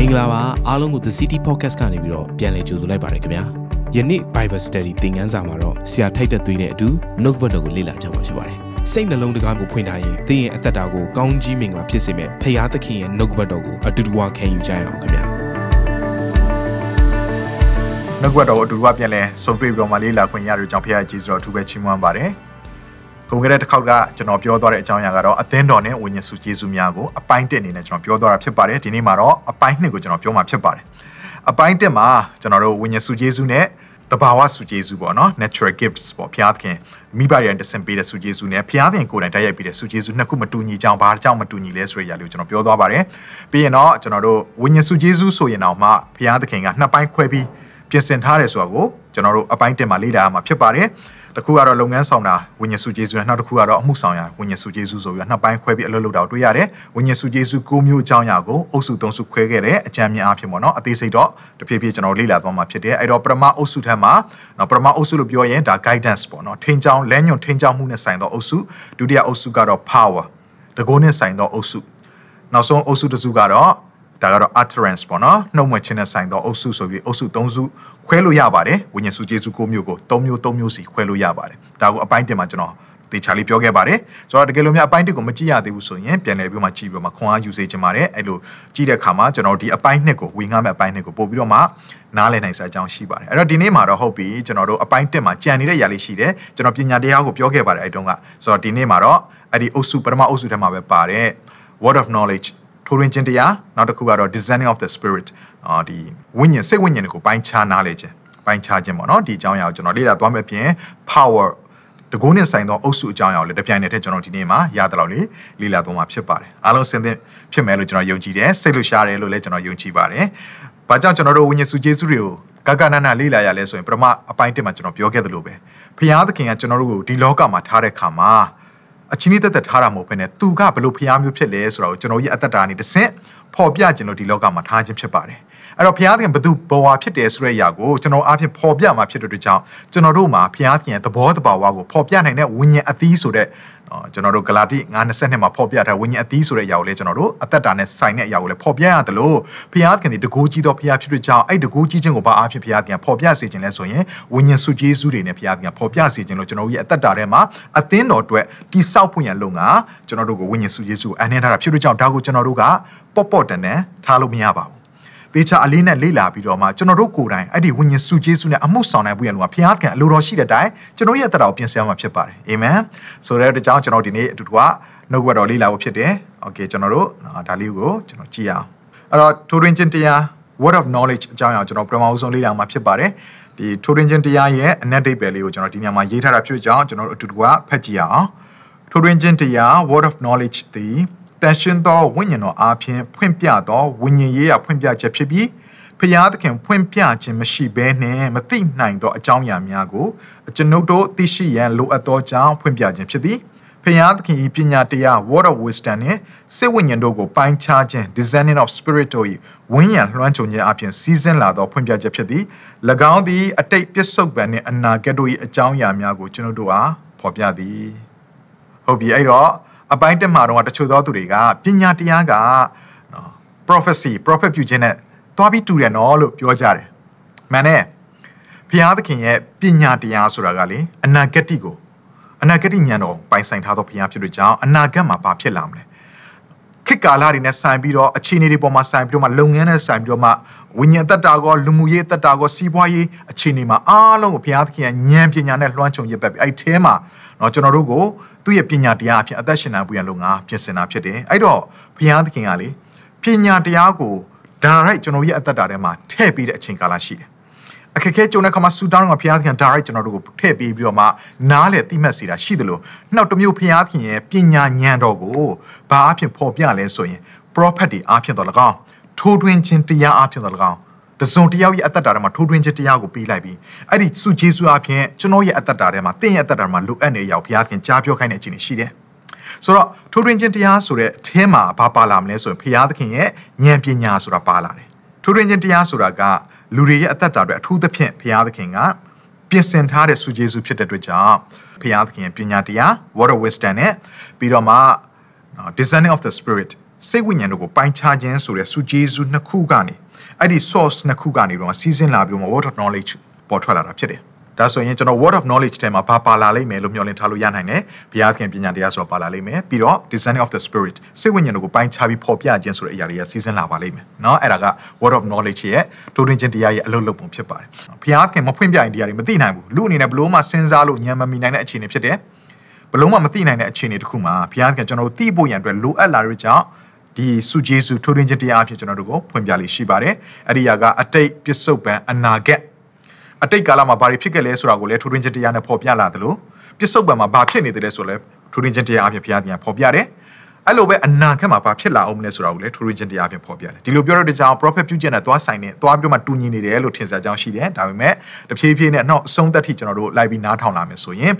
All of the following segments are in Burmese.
မင်္ဂလာပါအားလုံးကို The City Podcast ကနေပြီးတော့ပြန်လည်ကြိုဆိုလိုက်ပါရခင်ဗျာယနေ့ Bible Study သင်ခန်းစာမှာတော့ဆရာထိုက်တဲ့သွေးနဲ့အတူနှုတ်ဘတ်တော်ကိုလေ့လာကြမှာဖြစ်ပါတယ်စိတ်နှလုံးတကားကိုဖွင့်ထားရင်သင်ရဲ့အသက်တာကိုကောင်းကြီးမင်္ဂလာဖြစ်စေမယ့်ဖရာသခင်ရဲ့နှုတ်ဘတ်တော်ကိုအတူတူဝခံယူကြရအောင်ခင်ဗျာနှုတ်ကပတ်တော်အတူတူပြန်လဲဆုံးတွေ့ပြီးတော့မှလေးလာခွင့်ရတဲ့ကြောင့်ဖခင်ရဲ့ကျေးဇူးတော်အထူးပဲချီးမွမ်းပါတယ်။ ခုကလေးတစ်ခေါက်ကကျွန်တော်ပြောသွားတဲ့အကြောင်းအရာကတော့အသင်းတော်နဲ့ဝိညာဉ်စုကျေးဇူးများကိုအပိုင်း1အနေနဲ့ကျွန်တော်ပြောသွားတာဖြစ်ပါတယ်။ဒီနေ့မှာတော့အပိုင်း2ကိုကျွန်တော်ပြောမှာဖြစ်ပါတယ်။အပိုင်း1မှာကျွန်တော်တို့ဝိညာဉ်စုကျေးဇူးနဲ့တဘာဝစုကျေးဇူးပေါ့နော် natural gifts ပေါ့ဖခင်မိဘရန်တဆင်ပေးတဲ့စုကျေးဇူးနဲ့ဖခင်ကိုယ်တိုင်တိုက်ရိုက်ပေးတဲ့စုကျေးဇူးနှစ်ခုမတူညီကြောင်းဘာကြောင့်မတူညီလဲဆိုတဲ့အရာလေးကိုကျွန်တော်ပြောသွားပါတယ်ပြီးရင်တော့ကျွန်တော်တို့ဝိညာဉ်စုကျေးဇူးဆိုရင်တော့မှဖခင်ကနှစ်ပိုင်းခွဲပြီးပြင်ဆင်ထားတယ်ဆိုတာကိုကျွန်တော်တို့အပိုင်းတင်မှာလေ့လာရမှာဖြစ်ပါတယ် တစ်ခုကတော့လုပ်ငန်းဆောင်တာဝိညာဉ်စုကျေးဇူးနဲ့နောက်တစ်ခုကတော့အမှုဆောင်ရဝိညာဉ်စုကျေးဇူးဆိုပြီးတော့နှစ်ပိုင်းခွဲပြီးအလုပ်လုပ်တာကိုတွေ့ရတယ်ဝိညာဉ်စုကျေးဇူး၉မျိုးအကြောင်းအရာကိုအုပ်စု၃စုခွဲခဲ့တဲ့အကြံဉာဏ်အဖြစ်ပေါ့နော်အသေးစိတ်တော့တဖြည်းဖြည်းကျွန်တော်လေ့လာသွားမှာဖြစ်တယ်အဲ့တော့ပရမအုပ်စုထက်မှာနော်ပရမအုပ်စုလို့ပြောရင်ဒါ guidance ပေါ့နော်ထိန်းချောင်းလမ်းညွှန်ထိန်းချောင်းမှုနဲ့ဆိုင်သောအုပ်စုဒုတိယအုပ်စုကတော့ power တကောနဲ့ဆိုင်သောအုပ်စုနောက်ဆုံးအုပ်စုတစ်စုကတော့ ဒါကတော့ utterance ပေါ့နော်နှုတ်မွေခြင်းနဲ့ဆိုင်သောအုပ်စုဆိုပြီးအုပ်စု၃စုခွဲလို့ရပါတယ်ဝိညာဉ်စုကျေစု၉မျိုးကို၃မျိုး၃မျိုးစီခွဲလို့ရပါတယ်ဒါကိုအပိုင်းတင်မှာကျွန်တော်တေချာလေးပြောခဲ့ပါတယ်ဆိုတော့တကယ်လို့များအပိုင်းတစ်ကိုမကြည့်ရသေးဘူးဆိုရင်ပြန်လည်ပြီးမှကြည့်ပြီးမှခွန်အားယူစေချင်ပါတယ်အဲ့လိုကြည့်တဲ့အခါမှာကျွန်တော်ဒီအပိုင်းနှစ်ကိုဝေငှမဲ့အပိုင်းနှစ်ကိုပို့ပြီးတော့မှနားလည်နိုင်စရာအကြောင်းရှိပါတယ်အဲ့တော့ဒီနေ့မှာတော့ဟုတ်ပြီကျွန်တော်တို့အပိုင်းတစ်မှာကြံနေတဲ့ຢာလေးရှိတယ်ကျွန်တော်ပညာတရားကိုပြောခဲ့ပါတယ်အဲ့တုန်းကဆိုတော့ဒီနေ့မှာတော့အဲ့ဒီအုပ်စုပထမအုပ်စုထဲမှာပဲပါတဲ့ word of knowledge ထိုးရင်းခြင်းတရားနောက်တစ်ခုကတော့ discerning of the spirit အာဒီဝိညာဉ်စိတ်ဝိညာဉ်တွေကိုပိုင်းခြားနားလေခြင်းပိုင်းခြားခြင်းပေါ့နော်ဒီအကြောင်းအရာကိုကျွန်တော်လေ့လာသွားမယ့်ပြင် power တကုန်းနဲ့ဆိုင်သောအုပ်စုအကြောင်းအရာကိုလည်းတပြိုင်နက်တည်းကျွန်တော်ဒီနေ့မှာရတဲ့လောက်လေးလေ့လာသွားမှာဖြစ်ပါတယ်အားလုံးစင်သင့်ဖြစ်မယ်လို့ကျွန်တော်ယုံကြည်တယ်စိတ်လို့ရှားတယ်လို့လည်းကျွန်တော်ယုံကြည်ပါတယ်ဘာကြောင့်ကျွန်တော်တို့ဝိညာဉ်စုကျေးဇူးတွေကိုကကနနလေ့လာရလဲဆိုရင်ပထမအပိုင်းတစ်မှာကျွန်တော်ပြောခဲ့သလိုပဲဖခင်သခင်ကကျွန်တော်တို့ကိုဒီလောကမှာထားတဲ့ခါမှာ အချင်းကြီးတက်တက်ထားတာမဟုတ်ဘဲနဲ့သူကဘလို့ဖျားမျိုးဖြစ်လဲဆိုတာကိုကျွန်တော်ကြီးအသက်တာနေတစ်ဆင့်ဖော်ပြခြင်းလို့ဒီလောကမှာထားခြင်းဖြစ်ပါတယ်အဲ့တော့ဘုရားသခင်ဘသူဘဝဖြစ်တယ်ဆိုတဲ့အရာကိုကျွန်တော်အားဖြင့်ဖော်ပြမှာဖြစ်တဲ့အတွက်ကြောင့်ကျွန်တော်တို့မှာဘုရားသခင်သဘောတဘာဝကိုဖော်ပြနိုင်တဲ့ဝိညာဉ်အသီးဆိုတဲ့ ကျွန်တော်တို့ဂလာတိ9:22မှာဖော်ပြထားဝိညာဉ်အသီးဆိုတဲ့အရာကိုလည်းကျွန်တော်တို့အသက်တာနဲ့ဆိုင်တဲ့အရာကိုလည်းဖော်ပြရတယ်လို့ဘုရားသခင်ဒီတကူကြီးတော့ဘုရားဖြစ်တဲ့ကြောင့်အဲ့တကူကြီးခြင်းကိုဘာအားဖြင့်ဘုရားသခင်ဖော်ပြစေခြင်းလဲဆိုရင်ဝိညာဉ်စုကျေးဇူးတွေနဲ့ဘုရားသခင်ဖော်ပြစေခြင်းလို့ကျွန်တော်တို့ရဲ့အသက်တာထဲမှာအသင်းတော်အတွက်တိဆောက်ဖွင့်ရလုံကကျွန်တော်တို့ကိုဝိညာဉ်စုကျေးဇူးအနှင်းထားတာဖြစ်တဲ့ကြောင့်ဒါကိုကျွန်တော်တို့ကပေါ့ပေါ့တန်တန်ထားလို့မရပါဘူး သေချာအလေးနဲ့လေ့လာပြီးတော့မှကျွန်တော်တို့ကိုယ်တိုင်အဲ့ဒီဝိညာဉ်စုကျေးဇူးနဲ့အမှုဆောင်နိုင်ဖို့ရလို့ကဘုရားကအလိုတော်ရှိတဲ့အတိုင်းကျွန်တော်ရဲ့အသက်တာကိုပြင်ဆင်ရမှာဖြစ်ပါတယ်အာမင်ဆိုတဲ့အတွက်ကြောင့်ကျွန်တော်ဒီနေ့အတူတူကနှုတ်ကပတ်တော်လေ့လာဖို့ဖြစ်တယ်โอเคကျွန်တော်တို့ဒါလေးကိုကျွန်တော်ကြည့်ရအောင်အဲ့တော့ထိုးရင်းချင်းတရား word of knowledge အကြောင်းအရာကျွန်တော်ပထမဆုံးလေ့လာမှာဖြစ်ပါတယ်ဒီထိုးရင်းချင်းတရားရဲ့အနက်ဒိတ်ပဲလေးကိုကျွန်တော်ဒီညမှာရေးထားတာဖြစ်ကြောင်းကျွန်တော်တို့အတူတူကဖတ်ကြည့်ရအောင်ထိုးရင်းချင်းတရား word of knowledge ဒီ တန်ရှင်သောဝိညာဉ်တော်အားဖြင့်ဖွင့်ပြသောဝိညာဉ်ရေးရာဖွင့်ပြချက်ဖြစ်ပြီးဖျားသခင်ဖွင့်ပြခြင်းမရှိဘဲနဲ့မသိနိုင်သောအကြောင်းအရာများကိုကျွန်ုပ်တို့သိရှိရန်လိုအပ်သောကြောင့်ဖွင့်ပြခြင်းဖြစ်သည်ဖျားသခင်၏ပညာတရား word of wisdom နဲ့စိတ်ဝိညာဉ်တို့ကိုပိုင်းခြားခြင်း discerning of spirit တို့၏ဝိညာဉ်လွှမ်းခြုံခြင်းအပြင်စီးစင်းလာသောဖွင့်ပြချက်ဖြစ်သည်၎င်းသည်အတိတ်ပြစ္ဆုတ်ပံနှင့်အနာဂတ်တို့၏အကြောင်းအရာများကိုကျွန်ုပ်တို့အားဖော်ပြသည်ဟုတ်ပြီအဲ့တော့ အပိုင်းတက်မှာတော့တချို့သောသူတွေကပညာတရားကနော် prophecy prophet ပြုခြင်းနဲ့သွားပြီးတူတယ်နော်လို့ပြောကြတယ်မှန်တယ်ဘုရားသခင်ရဲ့ပညာတရားဆိုတာကလေအနာဂတ်ကိုအနာဂတ်ဉာဏ်တော်ပိုင်ဆိုင်ထားသောဘုရားဖြစ်တဲ့ကြောင့်အနာဂတ်မှာဘာဖြစ်လာမလဲ ခေတ်ကာလတွေနဲ့ဆိုင်ပြီးတော့အခြေအနေတွေပေါ်မှာဆိုင်ပြီးတော့မှလုပ်ငန်းနဲ့ဆိုင်ပြီးတော့မှဝိညာဉ်တတ္တာကောလူမှုရေးတတ္တာကောစီးပွားရေးအခြေအနေမှာအားလုံးကိုဘုရားသခင်ရဲ့ဉာဏ်ပညာနဲ့လွှမ်းခြုံရပတ်ပြီးအဲ့အဲမှာเนาะကျွန်တော်တို့ကိုသူ့ရဲ့ပညာတရားအဖြစ်အသက်ရှင်နိုင်ဖို့ရလို့ငါပြင်ဆင်တာဖြစ်တယ်အဲ့တော့ဘုရားသခင်ကလေပညာတရားကိုဒါရိုက်ကျွန်တော်ရဲ့အသက်တာထဲမှာထည့်ပြီးတဲ့အချိန်ကာလရှိတယ် အခက်ခဲကြုံတဲ့ခါမှာဆူတောင်းကဘုရားသခင် direct ကျွန်တော်တို့ကိုထည့်ပေးပြီးတော့မှနားလေတိမှတ်စေတာရှိတယ်လို့နောက်တစ်မျိုးဘုရားသခင်ရဲ့ပညာဉာဏ်တော်ကိုဘာအဖြစ်ဖော်ပြလဲဆိုရင် prophet တွေအဖြစ်တော်၎င်းထိုးထွင်းခြင်းတရားအဖြစ်တော်၎င်းတစုံတယောက်ရဲ့အသက်တာထဲမှာထိုးထွင်းခြင်းတရားကိုပေးလိုက်ပြီးအဲ့ဒီစုဂျေစုအဖြစ်ကျွန်တော်ရဲ့အသက်တာထဲမှာတင့်ရဲ့အသက်တာမှာလိုအပ်နေရောက်ဘုရားသခင်ကြားပြောခိုင်းတဲ့အချိန်ရှိတယ်ဆိုတော့ထိုးထွင်းခြင်းတရားဆိုတဲ့အထဲမှာဘာပါလာမလဲဆိုရင်ဘုရားသခင်ရဲ့ဉာဏ်ပညာဆိုတာပါလာတယ် ထိုးထွင်းခြင်းတရားဆိုတာကလူတွေရဲ့အသက်တာတွေအထူးသဖြင့်ဘုရားသခင်ကပြင်ဆင်ထားတဲ့စုဂျေစုဖြစ်တဲ့အတွက်ကြောင့်ဘုရားသခင်ရဲ့ပညာတရား word of wisdom နဲ့ပြီးတော့မှ discerning of the spirit စိတ်ဝိညာဉ်တို့ကိုပိုင်းခြားခြင်းဆိုတဲ့စုကျေးဇူးနှစ်ခုကနေအဲ့ဒီ source နှစ်ခုကနေတော့စီးစင်းလာပြီးတော့ word of knowledge ပေါ်ထွက်လာတာဖြစ်တယ် ဒါဆိုရင်ကျွန်တော် word of knowledge ထဲမှာဘာပါလာလိမ့်မယ်လို့မျှော်လင့်ထားလို့ရနိုင်တယ်ဘုရားခင်ပညာတရားဆိုတာပါလာလိမ့်မယ်ပြီးတော့ discerning of the spirit စိတ်ဝိညာဉ်တို့ကိုပိုင်းခြားပြီးပေါ်ပြခြင်းဆိုတဲ့အရာတွေကစီးစင်းလာပါလိမ့်မယ်เนาะအဲ့ဒါက word of knowledge ရဲ့တိုးတွင်းခြင်းတရားရဲ့အလုပ်လုပ်ပုံဖြစ်ပါတယ်ဘုရားခင်မဖွင့်ပြရင်တရားတွေမသိနိုင်ဘူးလူအနေနဲ့ဘလို့မှစဉ်းစားလို့ဉာဏ်မမီနိုင်တဲ့အခြေအနေဖြစ်တယ်ဘလုံးမမသိနိုင်တဲ့အခြေအနေတစ်ခုမှာဘုရားခင်ကျွန်တော်တို့သိဖို့ရန်အတွက်လိုအပ်လာတဲ့ကြောင့်ဒီစုဂျေစုထိုးထွင်းခြင်းတရားအဖြစ်ကျွန်တော်တို့ကိုဖွင့်ပြလေးရှိပါတယ်။အဲ့ဒီຢာကအတိတ်ပစ္စုပန်အနာဂတ် အတိတ်ကာလမှာဘာတွေဖြစ်ခဲ့လဲဆိုတာကိုလည်းထိုးထွင်းခြင်းတရားနဲ့ဖော်ပြလာတယ်လို့ပစ္စုပန်မှာဘာဖြစ်နေတယ်ဆိုလဲထိုးထွင်းခြင်းတရားအဖြစ်ဘုရားတရားဖော်ပြတယ်။အဲ့လိုပဲအနာဂတ်မှာဘာဖြစ်လာအောင်မလဲဆိုတာကိုလည်းထိုးထွင်းခြင်းတရားအဖြစ်ဖော်ပြတယ်။ဒီလိုပြောတဲ့ကြောင် prophet ပြုချက်နဲ့သွားဆိုင်နေသွားပြီးတော့မှတူညီနေတယ်လို့ထင်စရာကြောင်းရှိတယ်။ဒါပေမဲ့တဖြည်းဖြည်းနဲ့နောက်အဆုံးသက်ထိကျွန်တော်တို့လိုက်ပြီးနားထောင်လာမယ်ဆိုရင်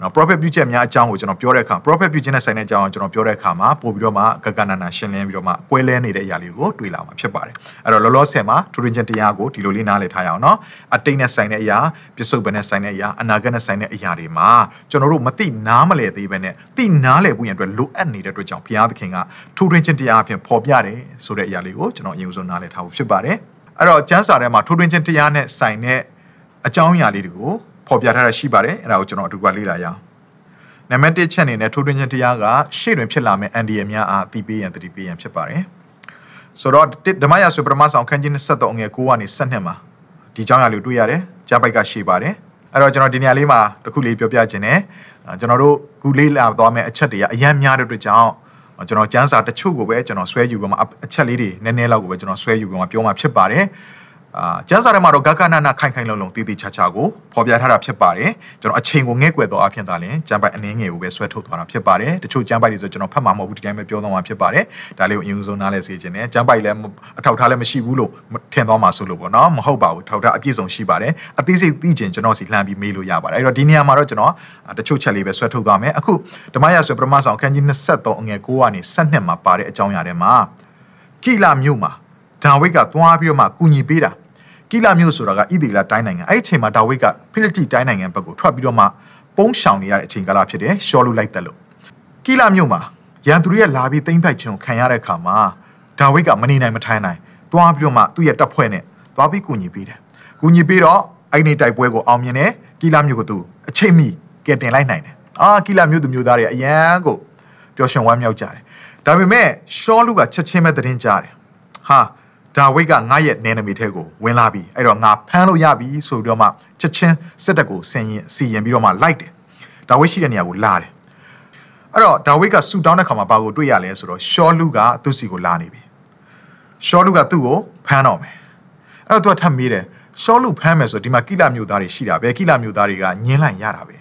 နော် prophet ပြုချက်များအကြောင်းကိုကျွန်တော်ပြောတဲ့အခါ prophet ပြုချက်နဲ့ဆိုင်တဲ့အကြောင်းကိုကျွန်တော်ပြောတဲ့အခါမှာပို့ပြီးတော့မှကကနနာရှင်းလင်းပြီးတော့မှကွဲလဲနေတဲ့အရာလေးကိုတွေ့လာမှာဖြစ်ပါတယ်အဲ့တော့လောလောဆယ်မှာထူထင်ခြင်းတရားကိုဒီလိုလေးနားလည်ထားရအောင်နော်အတိတ်နဲ့ဆိုင်တဲ့အရာပစ္စုပန်နဲ့ဆိုင်တဲ့အရာအနာဂတ်နဲ့ဆိုင်တဲ့အရာတွေမှာကျွန်တော်တို့မသိနားမလည်သေးဘဲနဲ့သိနားလည်ဖို့ရန်အတွက်လိုအပ်နေတဲ့အတွက်ကြောင့်ဘုရားသခင်ကထူထင်ခြင်းတရားအဖြစ်ပေါ်ပြတယ်ဆိုတဲ့အရာလေးကိုကျွန်တော်အရင်ဆုံးနားလည်ထားဖို့ဖြစ်ပါတယ်အဲ့တော့ကျမ်းစာထဲမှာထူထင်ခြင်းတရားနဲ့ဆိုင်တဲ့အကြောင်းအရာလေးတွေကို ဖော်ပြထားတာရှိပါတယ်အဲ့ဒါကိုကျွန်တော်အတူကလေ့လာရအောင်နံပါတ်1ချက်အနေနဲ့ထိုးထွင်းခြင်းတရားကရှေ့တွင်ဖြစ်လာမယ့်အန်ဒီရများအားအတိပေးရန်တတိပေးရန်ဖြစ်ပါတယ်ဆိုတော့ဓမ္မရာဆိုပထမဆောင်ခန်းကြီး23ငွေ9ကနေ12မှာဒီကြောင်းရာလေးတွေ့ရတယ်ကြားပိုက်ကရှေ့ပါတယ်အဲ့တော့ကျွန်တော်ဒီနေရာလေးမှာတစ်ခုလေးပြောပြခြင်းနဲ့ကျွန်တော်တို့ခုလေးလာသွားမယ့်အချက်တွေကအများများတဲ့အတွက်ကြောင့်ကျွန်တော်ကျန်းစာတချို့ကိုပဲကျွန်တော်ဆွဲယူပြီးမှအချက်လေးတွေနည်းနည်းလောက်ကိုပဲကျွန်တော်ဆွဲယူပြီးမှပြောမှဖြစ်ပါတယ် အာကျန်းစာထဲမှာတော့ဂကနနာခိုင်ခိုင်လုံလုံတည်တည်ချာချာကိုဖော်ပြထားတာဖြစ်ပါတယ်ကျွန်တော်အချိန်ကိုငဲ့ကွယ်တော့အဖြစ်သာလင်ကျန်းပိုက်အနည်းငယ်ကိုပဲဆွဲထုတ်သွားတာဖြစ်ပါတယ်တချို့ကျန်းပိုက်တွေဆိုကျွန်တော်ဖတ်မှာမဟုတ်ဘူးဒီတိုင်းပဲပြောသွားမှာဖြစ်ပါတယ်ဒါလေးကိုအရင်ဆုံးနားလဲစေခြင်းနဲ့ကျန်းပိုက်လည်းအထောက်ထားလည်းမရှိဘူးလို့ထင်သွားမှာဆိုလို့ပေါ့နော်မဟုတ်ပါဘူးထောက်ထားအပြည့်စုံရှိပါတယ်အသေးစိတ်သိခြင်းကျွန်တော်စီလှမ်းပြီးမေးလို့ရပါတယ်အဲ့တော့ဒီနေရာမှာတော့ကျွန်တော်တချို့ချက်လေးပဲဆွဲထုတ်သွားမယ်အခုဓမ္မရဆွေပရမဆောင်ခန်းကြီး23အငယ်9ကနေ12မှာပါတဲ့အကြောင်းအရာတွေမှာကိလာမြို့မှာဒါဝိဒ်ကသွားပြီးတော့မှကူညီပေးတာ ကိလမြို့ဆိုတာကဣသီလတိုင်းနိုင်ငံအဲ့ဒီအချိန်မှာဒါဝိဒ်ကဖိလိတိတိုင်းနိုင်ငံဘက်ကိုထွက်ပြီးတော့မှပုံးရှောင်နေရတဲ့အချိန်ကာလဖြစ်တယ်ရှောလူလိုက်တယ်လို့ကိလမြို့မှာရန်သူရဲ့လာပြီးသိမ့်ပိုက်ခြင်းကိုခံရတဲ့အခါမှာဒါဝိဒ်ကမနေနိုင်မထိုင်နိုင်သွားပြီးတော့မှသူ့ရဲ့တပ်ဖွဲ့နဲ့သွားပြီးကူညီပေးတယ်ကူညီပေးတော့အဲ့ဒီတိုက်ပွဲကိုအောင်မြင်တယ်ကိလမြို့ကိုသူအချိန်မီကယ်တင်လိုက်နိုင်တယ်အာကိလမြို့သူမျိုးသားတွေအရန်ကိုပျော်ရွှင်ဝမ်းမြောက်ကြတယ်ဒါပေမဲ့ရှောလူကချက်ချင်းပဲသတင်းကြားတယ်ဟာ ဒါဝိတ်ကငါရဲ့နယ်နိမိတ်ထဲကိုဝင်လာပြီအဲ့တော့ငါဖမ်းလို့ရပြီဆိုပြီးတော့မှချက်ချင်းစစ်တပ်ကိုဆင်ရင်စီရင်ပြီးတော့မှလိုက်တယ်ဒါဝိတ်ရှိတဲ့နေရာကိုလာတယ်အဲ့တော့ဒါဝိတ်ကဆူတောင်းတဲ့ခါမှာဘာကိုတွေ့ရလဲဆိုတော့ရှောလူကသူ့စီကိုလာနေပြီရှောလူကသူ့ကိုဖမ်းတော့မယ်အဲ့တော့သူကထပ်မေးတယ်ရှောလူဖမ်းမယ်ဆိုဒီမှာကိလမျိုးသားတွေရှိတာပဲကိလမျိုးသားတွေကညင်းလိုက်ရတာပဲ